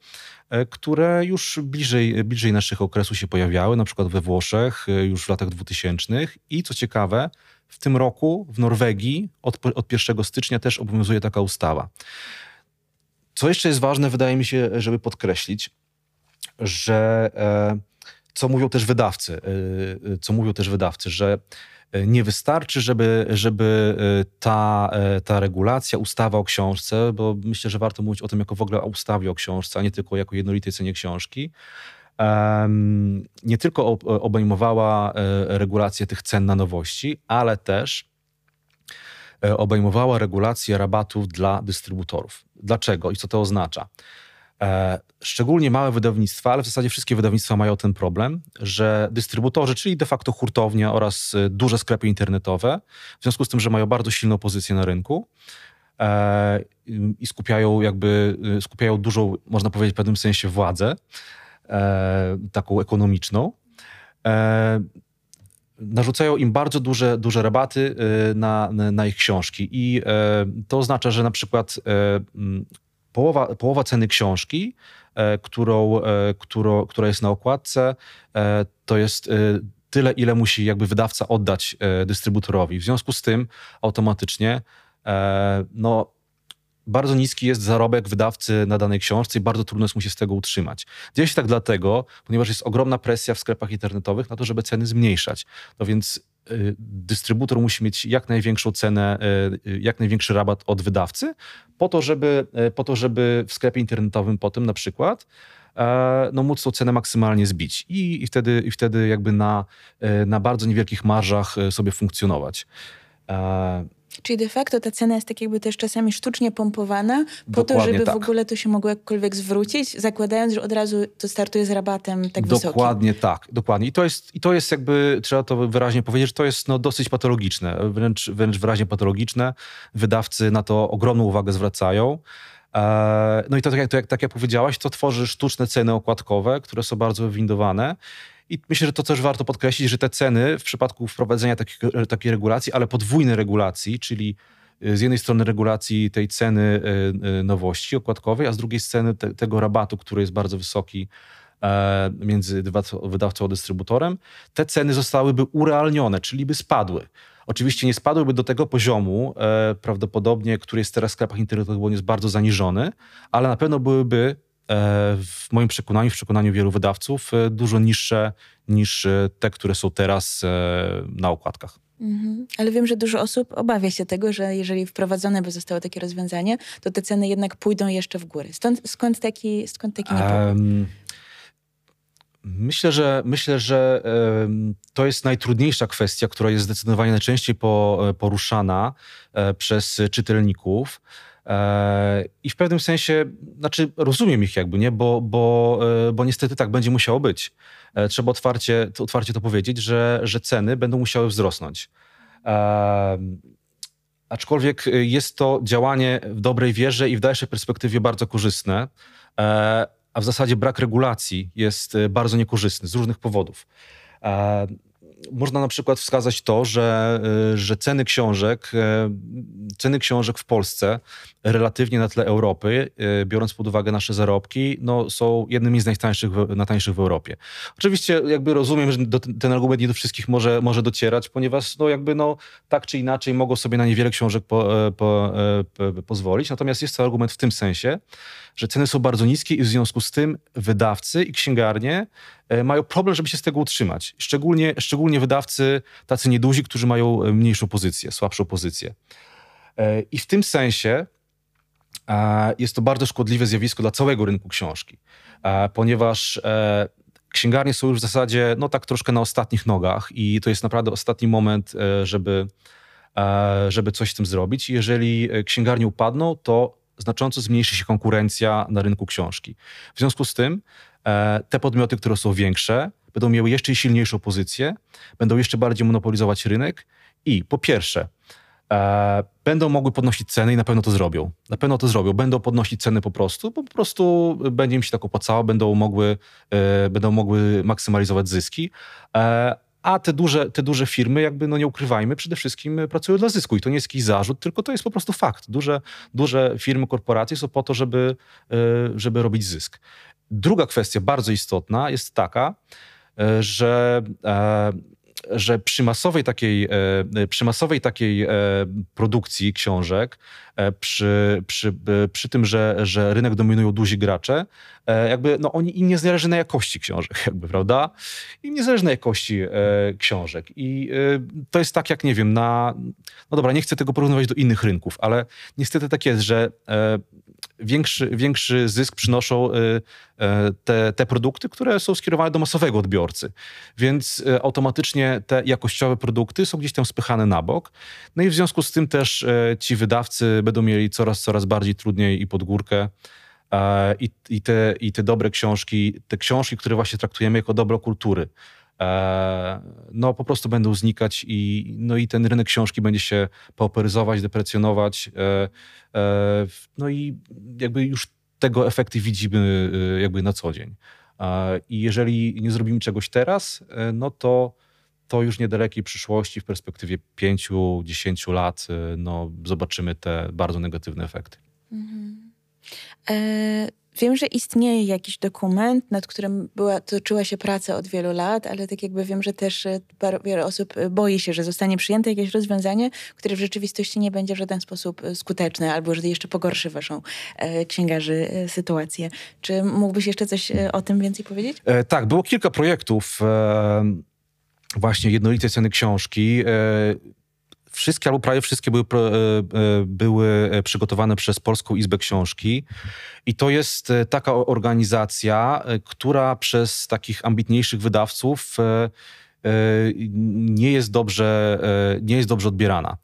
które już bliżej, bliżej naszych okresu się pojawiały, na przykład we Włoszech już w latach 2000 i co ciekawe, w tym roku w Norwegii od, od 1 stycznia też obowiązuje taka ustawa. Co jeszcze jest ważne, wydaje mi się, żeby podkreślić, że e, co mówią też wydawcy, e, e co mówią też wydawcy, że nie wystarczy, żeby, żeby ta, ta regulacja, ustawa o książce, bo myślę, że warto mówić o tym jako w ogóle o ustawie o książce, a nie tylko jako jednolitej cenie książki, nie tylko obejmowała e, regulację tych cen na nowości, ale też e, obejmowała regulację rabatów dla dystrybutorów. Dlaczego i co to oznacza? E, szczególnie małe wydawnictwa, ale w zasadzie wszystkie wydawnictwa mają ten problem, że dystrybutorzy, czyli de facto hurtownia oraz duże sklepy internetowe, w związku z tym, że mają bardzo silną pozycję na rynku, i skupiają jakby, skupiają dużą, można powiedzieć w pewnym sensie władzę, E, taką ekonomiczną, e, narzucają im bardzo duże, duże rabaty e, na, na ich książki. I to oznacza, że na przykład połowa, połowa ceny książki, którą, którą, która jest na okładce, to jest tyle, ile musi jakby wydawca oddać dystrybutorowi. W związku z tym automatycznie no, bardzo niski jest zarobek wydawcy na danej książce i bardzo trudno jest mu się z tego utrzymać. Dzieje się tak dlatego, ponieważ jest ogromna presja w sklepach internetowych na to, żeby ceny zmniejszać. No więc y, dystrybutor musi mieć jak największą cenę, y, y, jak największy rabat od wydawcy, po to, żeby, po to, żeby w sklepie internetowym potem na przykład no móc tą cenę maksymalnie zbić i, i, wtedy, i wtedy jakby na, na bardzo niewielkich marżach sobie funkcjonować. Czyli de facto ta cena jest tak jakby też czasami sztucznie pompowana po Dokładnie to, żeby tak. w ogóle to się mogło jakkolwiek zwrócić, zakładając, że od razu to startuje z rabatem tak wysokim. Dokładnie tak, dokładnie. I to jest, i to jest jakby, trzeba to wyraźnie powiedzieć, że to jest no, dosyć patologiczne, wręcz, wręcz wyraźnie patologiczne. Wydawcy na to ogromną uwagę zwracają. E, no i to tak jak, to jak, tak jak powiedziałaś, to tworzy sztuczne ceny okładkowe, które są bardzo wywindowane. I myślę, że to też warto podkreślić, że te ceny w przypadku wprowadzenia takich, takiej regulacji, ale podwójnej regulacji, czyli y, z jednej strony regulacji tej ceny y, nowości okładkowej, a z drugiej strony te, tego rabatu, który jest bardzo wysoki e, między wydawcą a dystrybutorem, te ceny zostałyby urealnione, czyli by spadły. Oczywiście nie spadłyby do tego poziomu, e, prawdopodobnie, który jest teraz w sklepach internetowych, bo on jest bardzo zaniżony, ale na pewno byłyby E, w moim przekonaniu, w przekonaniu wielu wydawców, e, dużo niższe niż e, te, które są teraz na okładkach. Mhm. Ale wiem, że dużo osób obawia się tego, że jeżeli wprowadzone by zostało takie rozwiązanie, to te ceny jednak pójdą jeszcze w górę. Stąd, skąd taki, skąd taki niepokój? Um, myślę, że, myślę, że um, to jest najtrudniejsza kwestia, która jest zdecydowanie najczęściej po, poruszana przez czytelników. E, I w pewnym sensie, znaczy rozumiem ich jakby, nie? Bo, bo, e, bo niestety tak będzie musiało być. E, trzeba otwarcie, otwarcie to powiedzieć, że, że ceny będą musiały wzrosnąć. Aczkolwiek jest to działanie w dobrej wierze i w dalszej perspektywie bardzo korzystne, a w zasadzie brak regulacji jest bardzo niekorzystny z różnych powodów można na przykład wskazać to, że, y, że ceny książek, y, ceny książek w Polsce relatywnie na tle Europy, y, biorąc pod uwagę nasze zarobki, no, są jednymi z najtańszych, najtańszych w Europie. Oczywiście jakby rozumiem, że do, ten argument nie do wszystkich może, może docierać, ponieważ no, jakby no, tak czy inaczej mogą sobie na niewiele książek po, e, po, e, po, pozwolić. Natomiast jest to argument w tym sensie, że ceny są bardzo niskie i w związku z tym wydawcy i księgarnie mają problem, żeby się z tego utrzymać. Szczególnie, szczególnie wydawcy tacy nieduzi, którzy mają e, mniejszą pozycję, słabszą pozycję. E, I w tym sensie jest to bardzo szkodliwe zjawisko dla całego rynku książki, ponieważ księgarnie są już w zasadzie no tak troszkę na ostatnich nogach i to jest naprawdę ostatni moment, żeby, żeby coś z tym zrobić. Jeżeli księgarnie upadną, to znacząco zmniejszy się konkurencja na rynku książki. W związku z tym e, te podmioty, które są większe, będą miały jeszcze silniejszą pozycję, będą jeszcze bardziej monopolizować rynek i po pierwsze, e, będą mogły podnosić ceny i na pewno to zrobią. Na pewno to zrobią. Będą podnosić ceny po prostu, bo po prostu będzie im się tak opłacało, będą mogły, e, będą mogły maksymalizować zyski. A te duże, te duże firmy, jakby, no nie ukrywajmy, przede wszystkim pracują dla zysku i to nie jest jakiś zarzut, tylko to jest po prostu fakt. Duże, duże firmy, korporacje są po to, żeby, e, żeby robić zysk. Druga kwestia, bardzo istotna, jest taka, e, że e, że przy masowej takiej, e, przy masowej takiej e, produkcji książek, e, przy, przy, przy tym, że, że rynek dominują duzi gracze, jakby no oni, im nie zależy na jakości książek, jakby, prawda? Im nie zależy na jakości książek. I to jest tak jak, nie wiem, na... No dobra, nie chcę tego porównywać do innych rynków, ale niestety tak jest, że większy, większy zysk przynoszą y, y, te, te produkty, które są skierowane do masowego odbiorcy. Więc automatycznie te jakościowe produkty są gdzieś tam spychane na bok. No i w związku z tym też ci wydawcy będą mieli coraz, coraz bardziej trudniej i pod górkę. I, i, te, I te dobre książki, te książki, które właśnie traktujemy jako dobro kultury, E, no po prostu będą znikać i, no i ten rynek książki będzie się pauperyzować, deprecjonować. E, e, no i jakby już tego efekty widzimy jakby na co dzień. I jeżeli nie zrobimy czegoś teraz, no to, to już niedalekiej przyszłości, w perspektywie 5-10 lat, no zobaczymy te bardzo negatywne efekty. Mhm. E Wiem, że istnieje jakiś dokument, nad którym była, toczyła się praca od wielu lat, ale tak jakby wiem, że też e, wiele osób e, boi się, że zostanie przyjęte jakieś rozwiązanie, które w rzeczywistości nie będzie w żaden sposób skuteczne albo że jeszcze pogorszy waszą e, księgarzy e, sytuację. Czy mógłbyś jeszcze coś e, o tym więcej powiedzieć? tak, było kilka projektów właśnie jednolitej ceny książki wszystkie, albo prawie wszystkie były, były przygotowane przez Polską Izbę Książki. I to jest taka organizacja, która przez takich ambitniejszych wydawców nie jest dobrze, nie jest dobrze odbierana.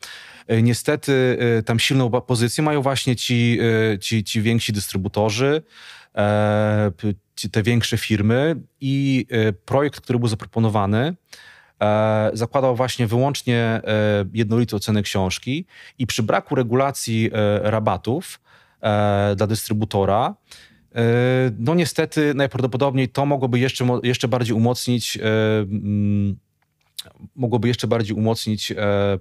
Niestety tam silną pozycję mają właśnie ci, ci, ci więksi dystrybutorzy, te większe firmy i projekt, który był zaproponowany, E, zakładał właśnie wyłącznie e, jednolitą cenę książki i przy braku regulacji e, rabatów dla dystrybutora, no niestety najprawdopodobniej to mogłoby jeszcze, jeszcze bardziej umocnić mogłoby jeszcze bardziej umocnić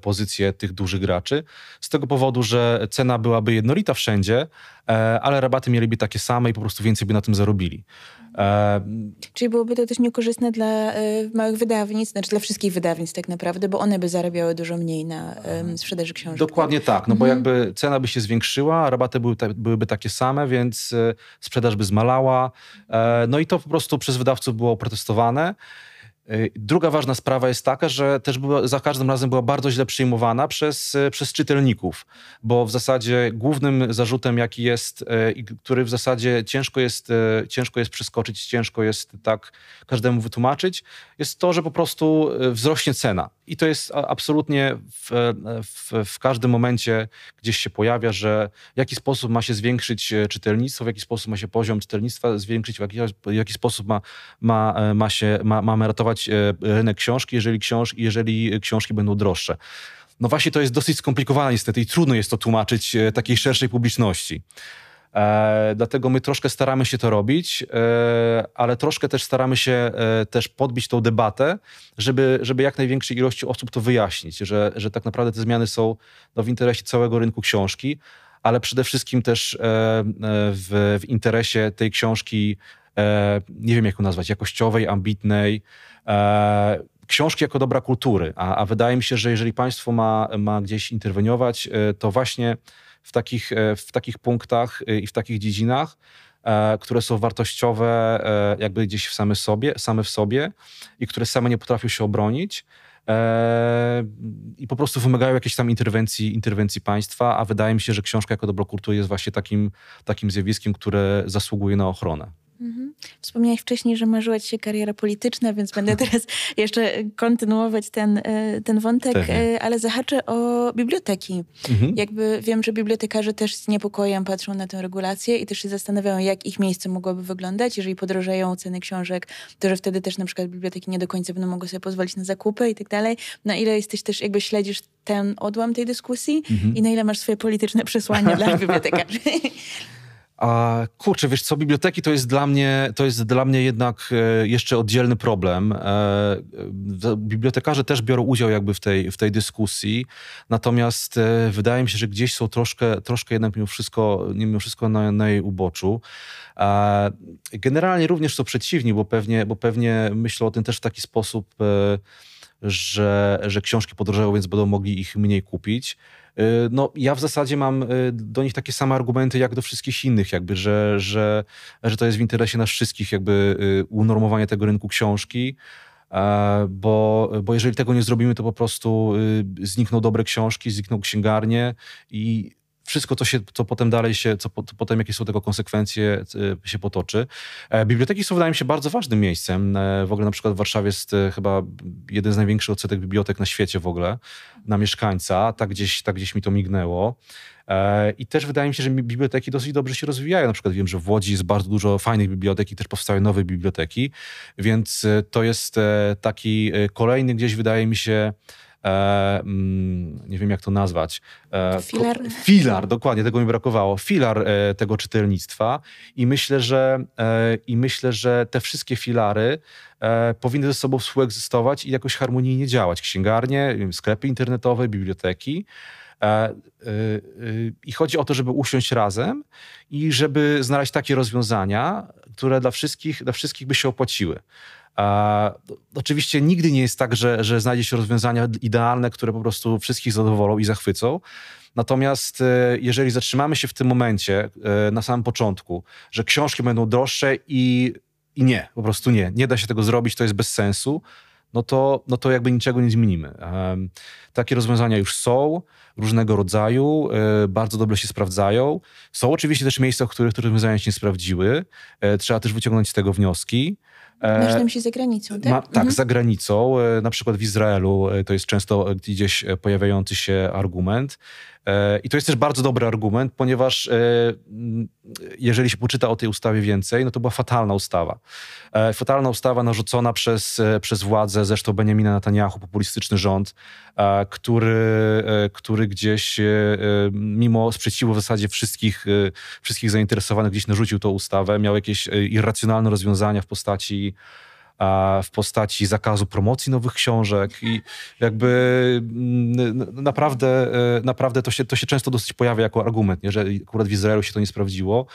pozycję tych dużych graczy. Z tego powodu, że cena byłaby jednolita wszędzie, ale rabaty mieliby takie same i po prostu więcej by na tym zarobili. E, Czyli byłoby to też niekorzystne dla e, małych wydawnictw, znaczy dla wszystkich wydawnictw tak naprawdę, bo one by zarabiały dużo mniej na sprzedaży książek. Dokładnie tak, no bo mhm. jakby cena by się zwiększyła, rabaty były, byłyby takie same, więc e, sprzedaż by zmalała. No i to po prostu przez wydawców było protestowane. Y, druga ważna sprawa jest taka, że też była, za każdym razem była bardzo źle przyjmowana przez, y, przez czytelników, bo w zasadzie głównym zarzutem, jaki jest, y, który w zasadzie ciężko jest, ciężko jest przeskoczyć, ciężko jest tak każdemu wytłumaczyć, jest to, że po prostu wzrośnie cena. I to jest absolutnie w, w, w, każdym momencie gdzieś się pojawia, że w jaki sposób ma się zwiększyć e, czytelnictwo, w jaki sposób ma się poziom czytelnictwa zwiększyć, w jaki, w jaki sposób ma, ma, e, ma się, ma, mamy ratować e, rynek książki, jeżeli, książ, jeżeli książki będą droższe. No właśnie to jest dosyć skomplikowane niestety i trudno jest to tłumaczyć takiej szerszej publiczności. E, dlatego my troszkę staramy się to robić, e, ale troszkę też staramy się e, też podbić tą debatę, żeby, żeby jak największej ilości osób to wyjaśnić, że, że tak naprawdę te zmiany są no, w interesie całego rynku książki, ale przede wszystkim też w, w interesie tej książki, nie wiem jak ją nazwać, jakościowej, ambitnej, książki jako dobra kultury. A, a wydaje mi się, że jeżeli państwo ma, ma gdzieś interweniować, to właśnie w takich, e, w takich punktach e, i w takich dziedzinach, e, które są wartościowe jakby gdzieś w same, sobie, same w sobie i które same nie potrafią się obronić i po prostu wymagają jakiejś tam interwencji, interwencji państwa, a wydaje mi się, że książka jako dobro kultury jest właśnie takim, takim zjawiskiem, które zasługuje na ochronę. Mhm. Wspomniałeś wcześniej, że marzyła ci się kariera polityczna, więc będę teraz jeszcze kontynuować ten, e, ten wątek, tak. e, ale zahaczę o biblioteki. Mhm. Jakby wiem, że bibliotekarze też z niepokojem patrzą na tę regulację i też się zastanawiają, jak ich miejsce mogłoby wyglądać. Jeżeli podrożeją ceny książek, to że wtedy też na przykład biblioteki nie do końca będą mogły sobie pozwolić na zakupy i tak dalej. Na ile jesteś też, jakby śledzisz ten odłam tej dyskusji mhm. i na ile masz swoje polityczne przesłanie dla bibliotekarzy? A kurczę, wiesz co, biblioteki to jest dla mnie, to jest dla mnie jednak e, jeszcze oddzielny problem. E, e, bibliotekarze też biorą udział jakby w tej, w tej dyskusji, natomiast wydaje mi się, że gdzieś są troszkę, troszkę jednak mimo wszystko, mimo wszystko na, na jej uboczu. Generalnie również są przeciwni, bo pewnie, bo pewnie myślą o tym też w taki sposób, że, że książki podrożają, więc będą mogli ich mniej kupić. Y, no, ja w zasadzie mam y, do nich takie same argumenty jak do wszystkich innych, jakby, że, że, że to jest w interesie nas wszystkich, jakby y, unormowanie tego rynku książki. E, bo, bo jeżeli tego nie zrobimy, to po prostu znikną dobre książki, znikną księgarnie i wszystko, co, się, co potem dalej się, co, po, potem jakie są tego konsekwencje, się potoczy. E, biblioteki są, wydaje mi się, bardzo ważnym miejscem. E, w ogóle na przykład w Warszawie jest chyba jeden z największych odsetek bibliotek na świecie w ogóle na mieszkańca. Tak gdzieś, tak gdzieś mi to mignęło. E, I też wydaje mi się, że biblioteki dosyć dobrze się rozwijają. Na przykład wiem, że w Łodzi jest bardzo dużo fajnych bibliotek i też powstały nowe biblioteki, więc e, to jest e, taki kolejny gdzieś, wydaje mi się, E, mm, nie wiem jak to nazwać. E, filar. Filar, dokładnie, tego mi brakowało. Filar e, tego czytelnictwa i myślę, że i myślę, że te wszystkie filary powinny ze sobą współegzystować i jakoś harmonijnie działać. Księgarnie, sklepy internetowe, biblioteki. I chodzi o to, żeby usiąść razem i żeby znaleźć takie rozwiązania, które dla wszystkich, dla wszystkich by się opłaciły. Oczywiście nigdy nie jest tak, że, że znajdzie się rozwiązania idealne, które po prostu wszystkich zadowolą i zachwycą. Natomiast e, jeżeli zatrzymamy się w tym momencie, e, na samym początku, że książki będą droższe i, i nie, po prostu nie, nie da się tego zrobić, to jest bez sensu, no to, no to jakby niczego nie zmienimy. Takie rozwiązania już są, różnego rodzaju, e, bardzo dobrze się sprawdzają. Są oczywiście też miejsca, w których te rozwiązania się nie sprawdziły. Trzeba też wyciągnąć z tego wnioski. Masz na myśli za granicą, tak? Ma, tak, mhm. za granicą. Na przykład w Izraelu to jest często gdzieś pojawiający się argument. E, I to jest też bardzo dobry argument, ponieważ e, jeżeli się poczyta o tej ustawie więcej, no to była fatalna ustawa. E, fatalna ustawa narzucona przez, przez władzę, zresztą Benjamina Netanyahu, populistyczny rząd, który, który gdzieś mimo sprzeciwu w zasadzie wszystkich, wszystkich zainteresowanych gdzieś narzucił tą ustawę, miał jakieś irracjonalne rozwiązania w postaci w postaci zakazu promocji nowych książek i jakby mm, naprawdę, e, naprawdę to, się, to się często dosyć pojawia jako argument, nie? że akurat w Izraelu się to nie sprawdziło.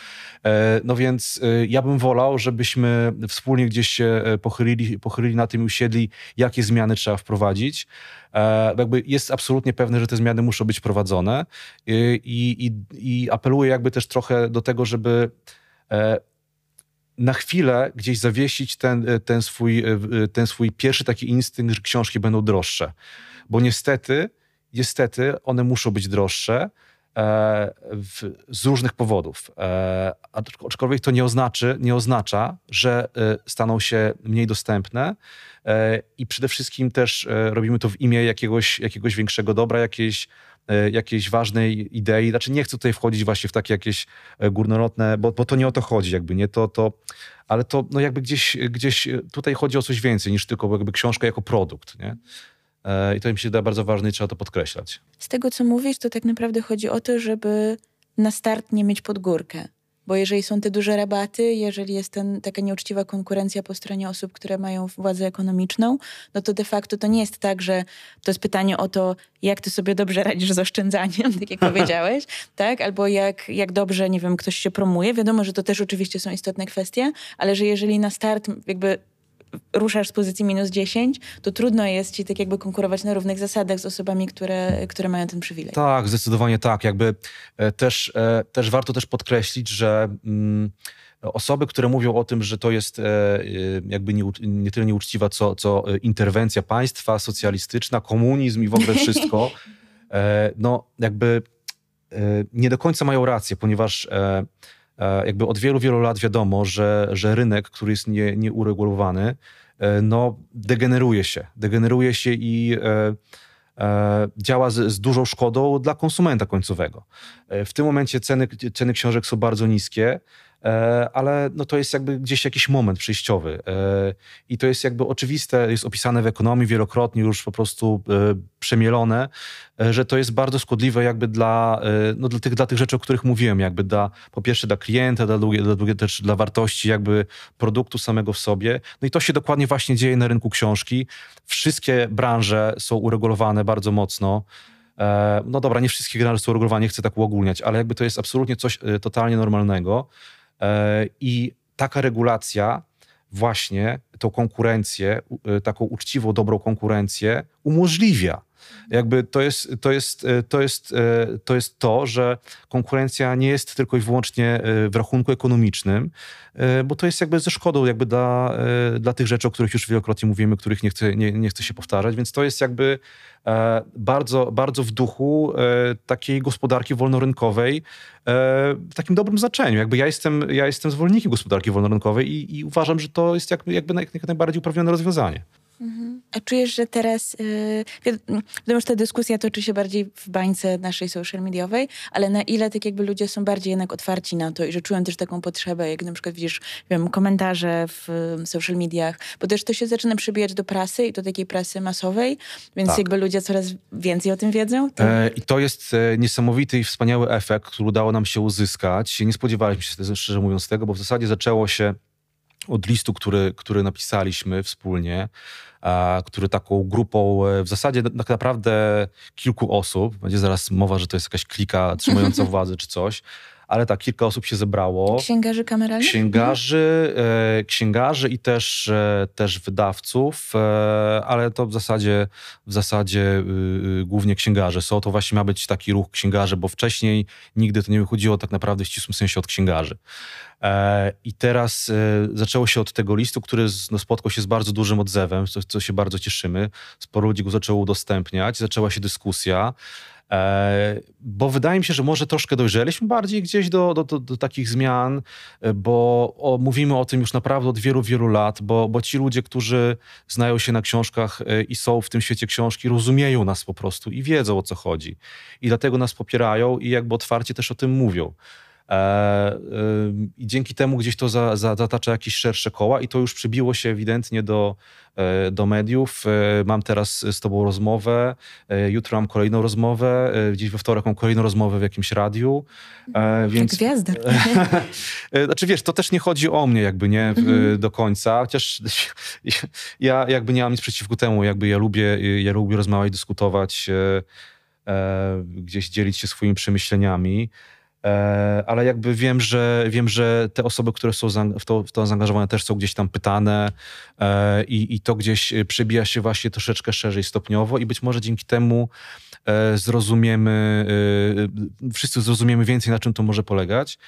E, no więc e, ja bym wolał, żebyśmy wspólnie gdzieś się pochylili, pochylili na tym i usiedli, jakie zmiany trzeba wprowadzić. Jakby jest absolutnie pewne, że te zmiany muszą być wprowadzone i, i, i apeluję jakby też trochę do tego, żeby na chwilę gdzieś zawiesić ten, e, ten, swój, e, e, ten swój pierwszy taki instynkt, że książki będą droższe. Bo niestety, niestety one muszą być droższe w, z różnych powodów. aczkolwiek to nie, oznaczy, nie oznacza, że staną się mniej dostępne i przede wszystkim też robimy to w imię jakiegoś, jakiegoś większego dobra, jakiejś E, jakiejś ważnej idei. Znaczy nie chcę tutaj wchodzić właśnie w takie jakieś e, górnolotne, bo, bo to nie o to chodzi, jakby nie to, to ale to no jakby gdzieś, gdzieś tutaj chodzi o coś więcej niż tylko jakby książka jako produkt, nie? E, I to mi się da bardzo ważne i trzeba to podkreślać. Z tego, co mówisz, to tak naprawdę chodzi o to, żeby na start nie mieć pod górkę. Bo jeżeli są te duże rabaty, jeżeli jest ten, taka nieuczciwa konkurencja po stronie osób, które mają władzę ekonomiczną, no to de facto to nie jest tak, że to jest pytanie o to, jak ty sobie dobrze radzisz z oszczędzaniem, tak jak powiedziałeś, tak? Albo jak, jak dobrze, nie wiem, ktoś się promuje. Wiadomo, że to też oczywiście są istotne kwestie, ale że jeżeli na start jakby ruszasz z pozycji minus 10, to trudno jest ci tak jakby konkurować na równych zasadach z osobami, które, które mają ten przywilej. Tak, zdecydowanie tak. Jakby e, też, e, też warto też podkreślić, że mm, osoby, które mówią o tym, że to jest e, jakby nie, nie tyle nieuczciwa, co, co interwencja państwa, socjalistyczna, komunizm i w ogóle wszystko, no jakby nie do końca mają rację, ponieważ E, jakby od wielu, wielu lat wiadomo, że, że rynek, który jest nie, nieuregulowany, e, no, degeneruje się. Degeneruje się i e, e, działa z, z, dużą szkodą dla konsumenta końcowego. E, w tym momencie ceny, ceny książek są bardzo niskie. E, ale no to jest jakby gdzieś jakiś moment przejściowy. E, I to jest jakby oczywiste, jest opisane w ekonomii wielokrotnie już po prostu e, przemielone, że to jest bardzo szkodliwe jakby dla, no dla, tych, dla tych rzeczy, o których mówiłem, jakby dla, po pierwsze dla klienta, dla drugie, dla drugie też dla wartości jakby produktu samego w sobie. No i to się dokładnie właśnie dzieje na rynku książki. Wszystkie branże są uregulowane bardzo mocno. No dobra, nie wszystkie branże są uregulowane, nie chcę tak uogólniać, ale jakby to jest absolutnie coś totalnie normalnego. E, I taka regulacja właśnie tą konkurencję, e, taką uczciwą, dobrą konkurencję umożliwia. Jakby to jest, to jest, e, to jest, to jest to, że konkurencja nie jest tylko i wyłącznie w rachunku ekonomicznym, bo to jest jakby ze szkodą jakby dla, dla tych rzeczy, o których już wielokrotnie mówimy, których nie chcę, nie, nie chcę się powtarzać, więc to jest jakby E, bardzo, bardzo w duchu e, takiej gospodarki wolnorynkowej e, w takim dobrym znaczeniu. Jakby ja jestem, ja jestem zwolennikiem gospodarki wolnorynkowej i, i uważam, że to jest jakby, jakby jak najbardziej uprawnione rozwiązanie. Mhm. A czujesz, że teraz, yy, wiadomo, że ta dyskusja toczy się bardziej w bańce naszej social mediowej, ale na ile tak jakby ludzie są bardziej jednak otwarci na to i że czują też taką potrzebę, jak na przykład widzisz, wiem, komentarze w social mediach, bo też to się zaczyna przybijać do prasy i do takiej prasy masowej, więc tak. jakby ludzie coraz więcej o tym wiedzą. To... E, I to jest e, niesamowity i wspaniały efekt, który udało nam się uzyskać. Nie spodziewaliśmy się, szczerze mówiąc, tego, bo w zasadzie zaczęło się od listu, który, który napisaliśmy wspólnie, który taką grupą e, w zasadzie tak naprawdę kilku osób, będzie zaraz mowa, że to jest jakaś klika trzymająca władzę czy coś, ale tak, kilka osób się zebrało. Księgarzy kameralnych? Księgarzy, e, księgarzy i też, e, też wydawców, e, ale to w zasadzie, w zasadzie y, y, głównie księgarze są. To właśnie ma być taki ruch księgarzy, bo wcześniej nigdy to nie wychodziło tak naprawdę w ścisłym sensie od księgarzy. E, I teraz e, zaczęło się od tego listu, który no, spotkał się z bardzo dużym odzewem, co, co się bardzo cieszymy. Sporo ludzi go zaczęło udostępniać, zaczęła się dyskusja. E, bo wydaje mi się, że może troszkę dojrzeliśmy bardziej gdzieś do, do, do, do takich zmian, bo o, mówimy o tym już naprawdę od wielu, wielu lat, bo, bo ci ludzie, którzy znają się na książkach i są w tym świecie książki, rozumieją nas po prostu i wiedzą o co chodzi. I dlatego nas popierają i jakby otwarcie też o tym mówią. E, I dzięki temu gdzieś to za, za, zatacza jakieś szersze koła i to już przybiło się ewidentnie do, e, do mediów. E, mam teraz z tobą rozmowę, jutro mam kolejną rozmowę, gdzieś we wtorek mam kolejną rozmowę w jakimś radiu. Więc... Jak gwiazda. znaczy wiesz, to też nie chodzi o mnie jakby, nie, mhm. do końca, chociaż ja jakby nie mam nic przeciwko temu, jakby ja lubię, ja lubię rozmawiać, dyskutować, gdzieś dzielić się swoimi przemyśleniami. E, ale jakby wiem, że wiem, że te osoby, które są w to, w to zaangażowane też są gdzieś tam pytane e, i, i to gdzieś przebija się właśnie troszeczkę szerzej stopniowo i być może dzięki temu e, zrozumiemy, wszyscy zrozumiemy więcej, na czym to może polegać.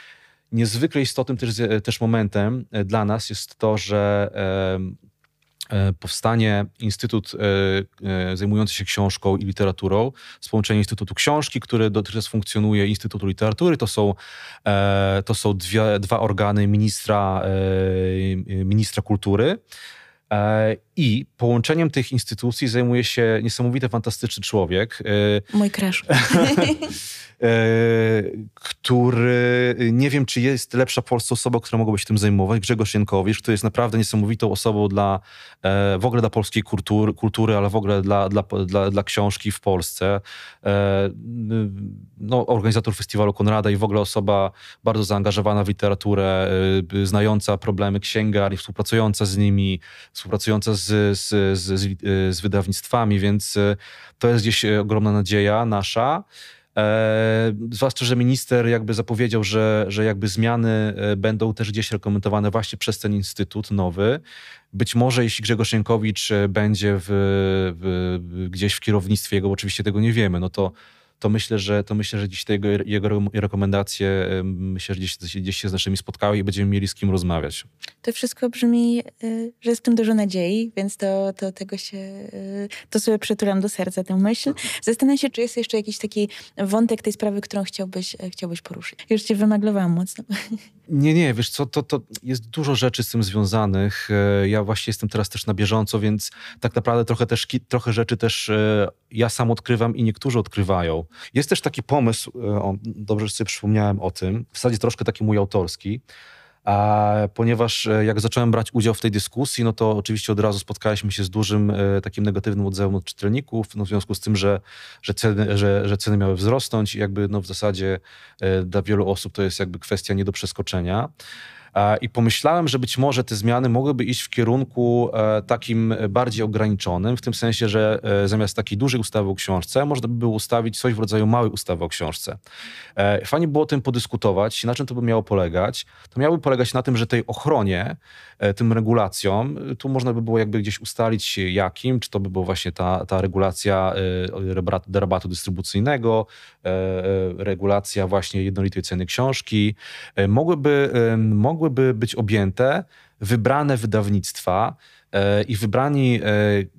Niezwykle istotnym też, też momentem dla nas jest to, że E, powstanie Instytut e, e, zajmujący się książką i literaturą z połączeniem Instytutu Książki, który dotychczas funkcjonuje, Instytutu Literatury. To są, to są dwie, dwa organy ministra, ministra kultury. I połączeniem tych instytucji zajmuje się niesamowity, fantastyczny człowiek. Mój crash. który nie wiem, czy jest lepsza polska osoba, która mogłaby się tym zajmować. Grzegorz Jankowicz, który jest naprawdę niesamowitą osobą dla e, w ogóle dla polskiej kultury, kultury ale w ogóle dla, dla, dla, dla książki w Polsce. E, no, organizator festiwalu Konrada i w ogóle osoba bardzo zaangażowana w literaturę, e, znająca problemy księgarni, współpracująca z nimi, współpracująca z, z, z, z wydawnictwami, więc to jest gdzieś ogromna nadzieja nasza. E, zwłaszcza, że minister jakby zapowiedział, że, że jakby zmiany e, będą też gdzieś rekomendowane właśnie przez ten instytut nowy. Być może jeśli Grzegorz Jankowicz e, będzie w, w, gdzieś w kierownictwie jego, oczywiście tego nie wiemy, no to to myślę, że, to myślę, że dziś te jego, jego rekomendacje myślę, że gdzieś, gdzieś się z naszymi spotkały i będziemy mieli z kim rozmawiać. To wszystko brzmi, y, że jest w tym dużo nadziei, więc to, to tego się, y, to sobie przytulam do serca tę myśl. Zastanawiam się, czy jest jeszcze jakiś taki wątek tej sprawy, którą chciałbyś, e, chciałbyś poruszyć. Już cię wymaglowałam mocno. Nie, nie, wiesz co, to, to jest dużo rzeczy z tym związanych. E, ja właśnie jestem teraz też na bieżąco, więc tak naprawdę trochę też, trochę rzeczy też e, ja sam odkrywam i niektórzy odkrywają. Jest też taki pomysł, o, dobrze, że sobie przypomniałem o tym, w zasadzie troszkę taki mój autorski, a ponieważ e, jak zacząłem brać udział w tej dyskusji, no to oczywiście od razu spotkaliśmy się z dużym e, takim negatywnym odzewem od czytelników, no w związku z tym, że, że, ceny, że, że ceny miały wzrosnąć i jakby no w zasadzie e, dla wielu osób to jest jakby kwestia nie do przeskoczenia. I pomyślałem, że być może te zmiany mogłyby iść w kierunku e, takim bardziej ograniczonym, w tym sensie, że e, zamiast takiej dużej ustawy o książce, można by było ustawić coś w rodzaju małej ustawy o książce. E, fajnie było o tym podyskutować, na czym to by miało polegać. To miałoby polegać na tym, że tej ochronie, tym regulacjom, tu można by było jakby gdzieś ustalić jakim, czy to by była właśnie ta, ta regulacja rabatu dystrybucyjnego, regulacja właśnie jednolitej ceny książki. Mogłyby, mogłyby mogłyby być objęte wybrane wydawnictwa e, i wybrani, e,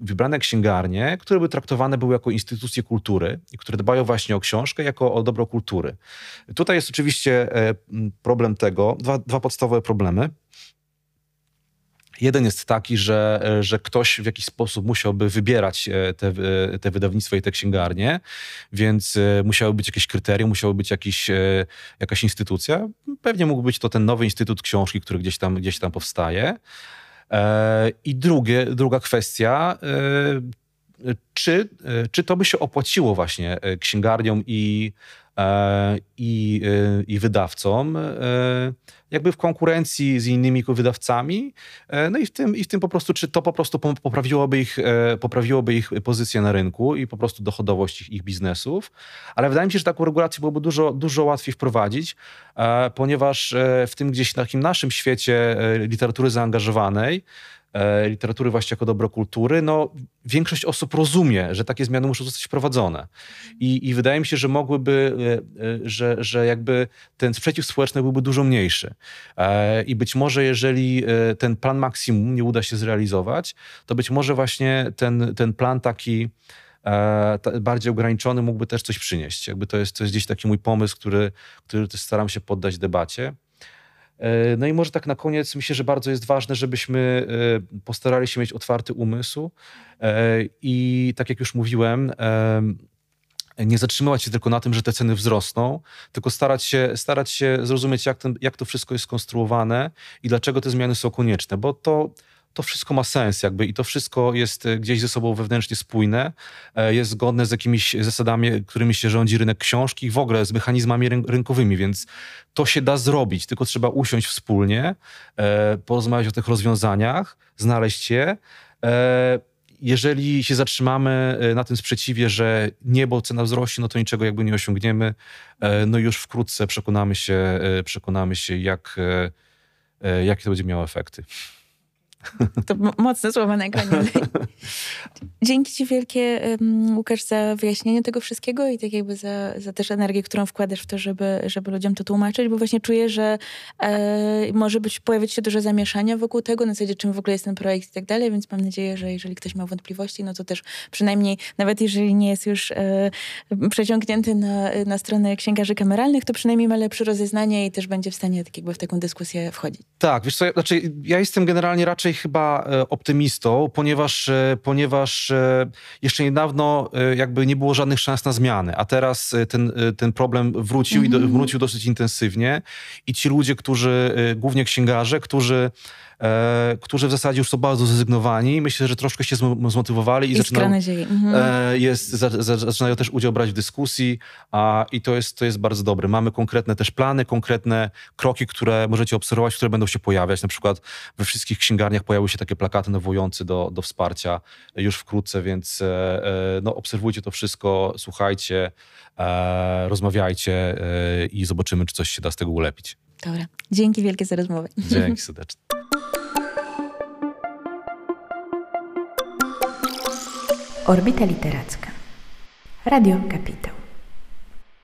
wybrane księgarnie, które by traktowane były jako instytucje kultury i które dbają właśnie o książkę jako o dobro kultury. Tutaj jest oczywiście e, problem tego, dwa, dwa podstawowe problemy. Jeden jest taki, że, że ktoś w jakiś sposób musiałby wybierać e, te, e, te wydawnictwa i te księgarnie, więc e, musiały być jakieś kryterium, musiały być jakiś, jakaś instytucja. Pewnie mógł być to ten nowy Instytut Książki, który gdzieś tam, gdzieś tam powstaje. I drugie, druga kwestia czy, czy to by się opłaciło właśnie księgarniom i E, i, e, i wydawcom, e, jakby w konkurencji z innymi wydawcami. No i w tym, i w tym po prostu, czy to po prostu poprawiłoby ich, poprawiłoby ich pozycję na rynku i po prostu dochodowość ich, ich biznesów. Ale wydaje mi się, że taką regulację byłoby dużo, dużo łatwiej wprowadzić, ponieważ w tym gdzieś takim naszym świecie literatury zaangażowanej, E, literatury właśnie jako dobro kultury, no większość osób rozumie, że takie zmiany muszą zostać wprowadzone. I, i wydaje mi się, że mogłyby, e, e, że, że jakby ten sprzeciw społeczny byłby dużo mniejszy. I być może jeżeli ten plan maksimum nie uda się zrealizować, to być może właśnie ten, ten plan taki bardziej ograniczony mógłby też coś przynieść. Jakby to jest, to jest gdzieś taki mój pomysł, który, który też staram się poddać debacie. E, no i może tak na koniec myślę, że bardzo jest ważne, żebyśmy e, postarali się mieć otwarty umysł. E, i tak jak już mówiłem, nie zatrzymywać się tylko na tym, że te ceny wzrosną, tylko starać się, starać się zrozumieć, jak, ten, jak to wszystko jest skonstruowane i dlaczego te zmiany są konieczne, bo to to wszystko ma sens jakby i to wszystko jest e, gdzieś ze sobą wewnętrznie spójne, e, jest zgodne z jakimiś zasadami, którymi się rządzi rynek książki i w ogóle z mechanizmami rynkowymi, więc to się da zrobić, tylko trzeba usiąść wspólnie, e, porozmawiać o tych rozwiązaniach, znaleźć je. Jeżeli się zatrzymamy na tym sprzeciwie, że nie, bo cena wzrośnie, no to niczego jakby nie osiągniemy. No już wkrótce przekonamy się, przekonamy się jak, jakie to będzie miało efekty. To mocne słowa na koniec. Dzięki Ci wielkie, Łukasz, za wyjaśnienie tego wszystkiego i tak jakby za, za też energię, którą wkładasz w to, żeby, żeby ludziom to tłumaczyć, bo właśnie czuję, że e, może być, pojawić się dużo zamieszania wokół tego, na zasadzie czym w ogóle jest ten projekt i tak dalej, więc mam nadzieję, że jeżeli ktoś ma wątpliwości, no to też przynajmniej, nawet jeżeli nie jest już e, przeciągnięty na, na stronę księgarzy kameralnych, to przynajmniej ma lepsze rozeznanie i też będzie w stanie tak jakby w taką dyskusję wchodzić. Tak, wiesz co, znaczy ja jestem generalnie raczej raczej chyba e, optymistą, ponieważ, e, ponieważ e, jeszcze niedawno jakby nie było żadnych szans na zmiany, a teraz ten, ten problem wrócił mm -hmm. i do, mhm. wrócił dosyć intensywnie i ci ludzie, którzy, głównie księgarze, którzy e, którzy w zasadzie już są bardzo zrezygnowani. Myślę, że troszkę się zmotywowali i zaczynają, mhm. e, jest, za, za, zaczynają też udział brać w dyskusji a, i to jest, to jest bardzo dobre. Mamy konkretne też plany, konkretne kroki, które możecie obserwować, które będą się pojawiać. Na przykład we wszystkich księgarniach pojawiły się takie plakaty nawołujące do, do wsparcia już wkrótce, więc e, e no, obserwujcie to wszystko, słuchajcie, e, rozmawiajcie e, i zobaczymy, czy coś się da z tego ulepić. Dobra. Dzięki wielkie za rozmowę. Dzięki serdecznie. Orbita Literacka. Radio Kapitał.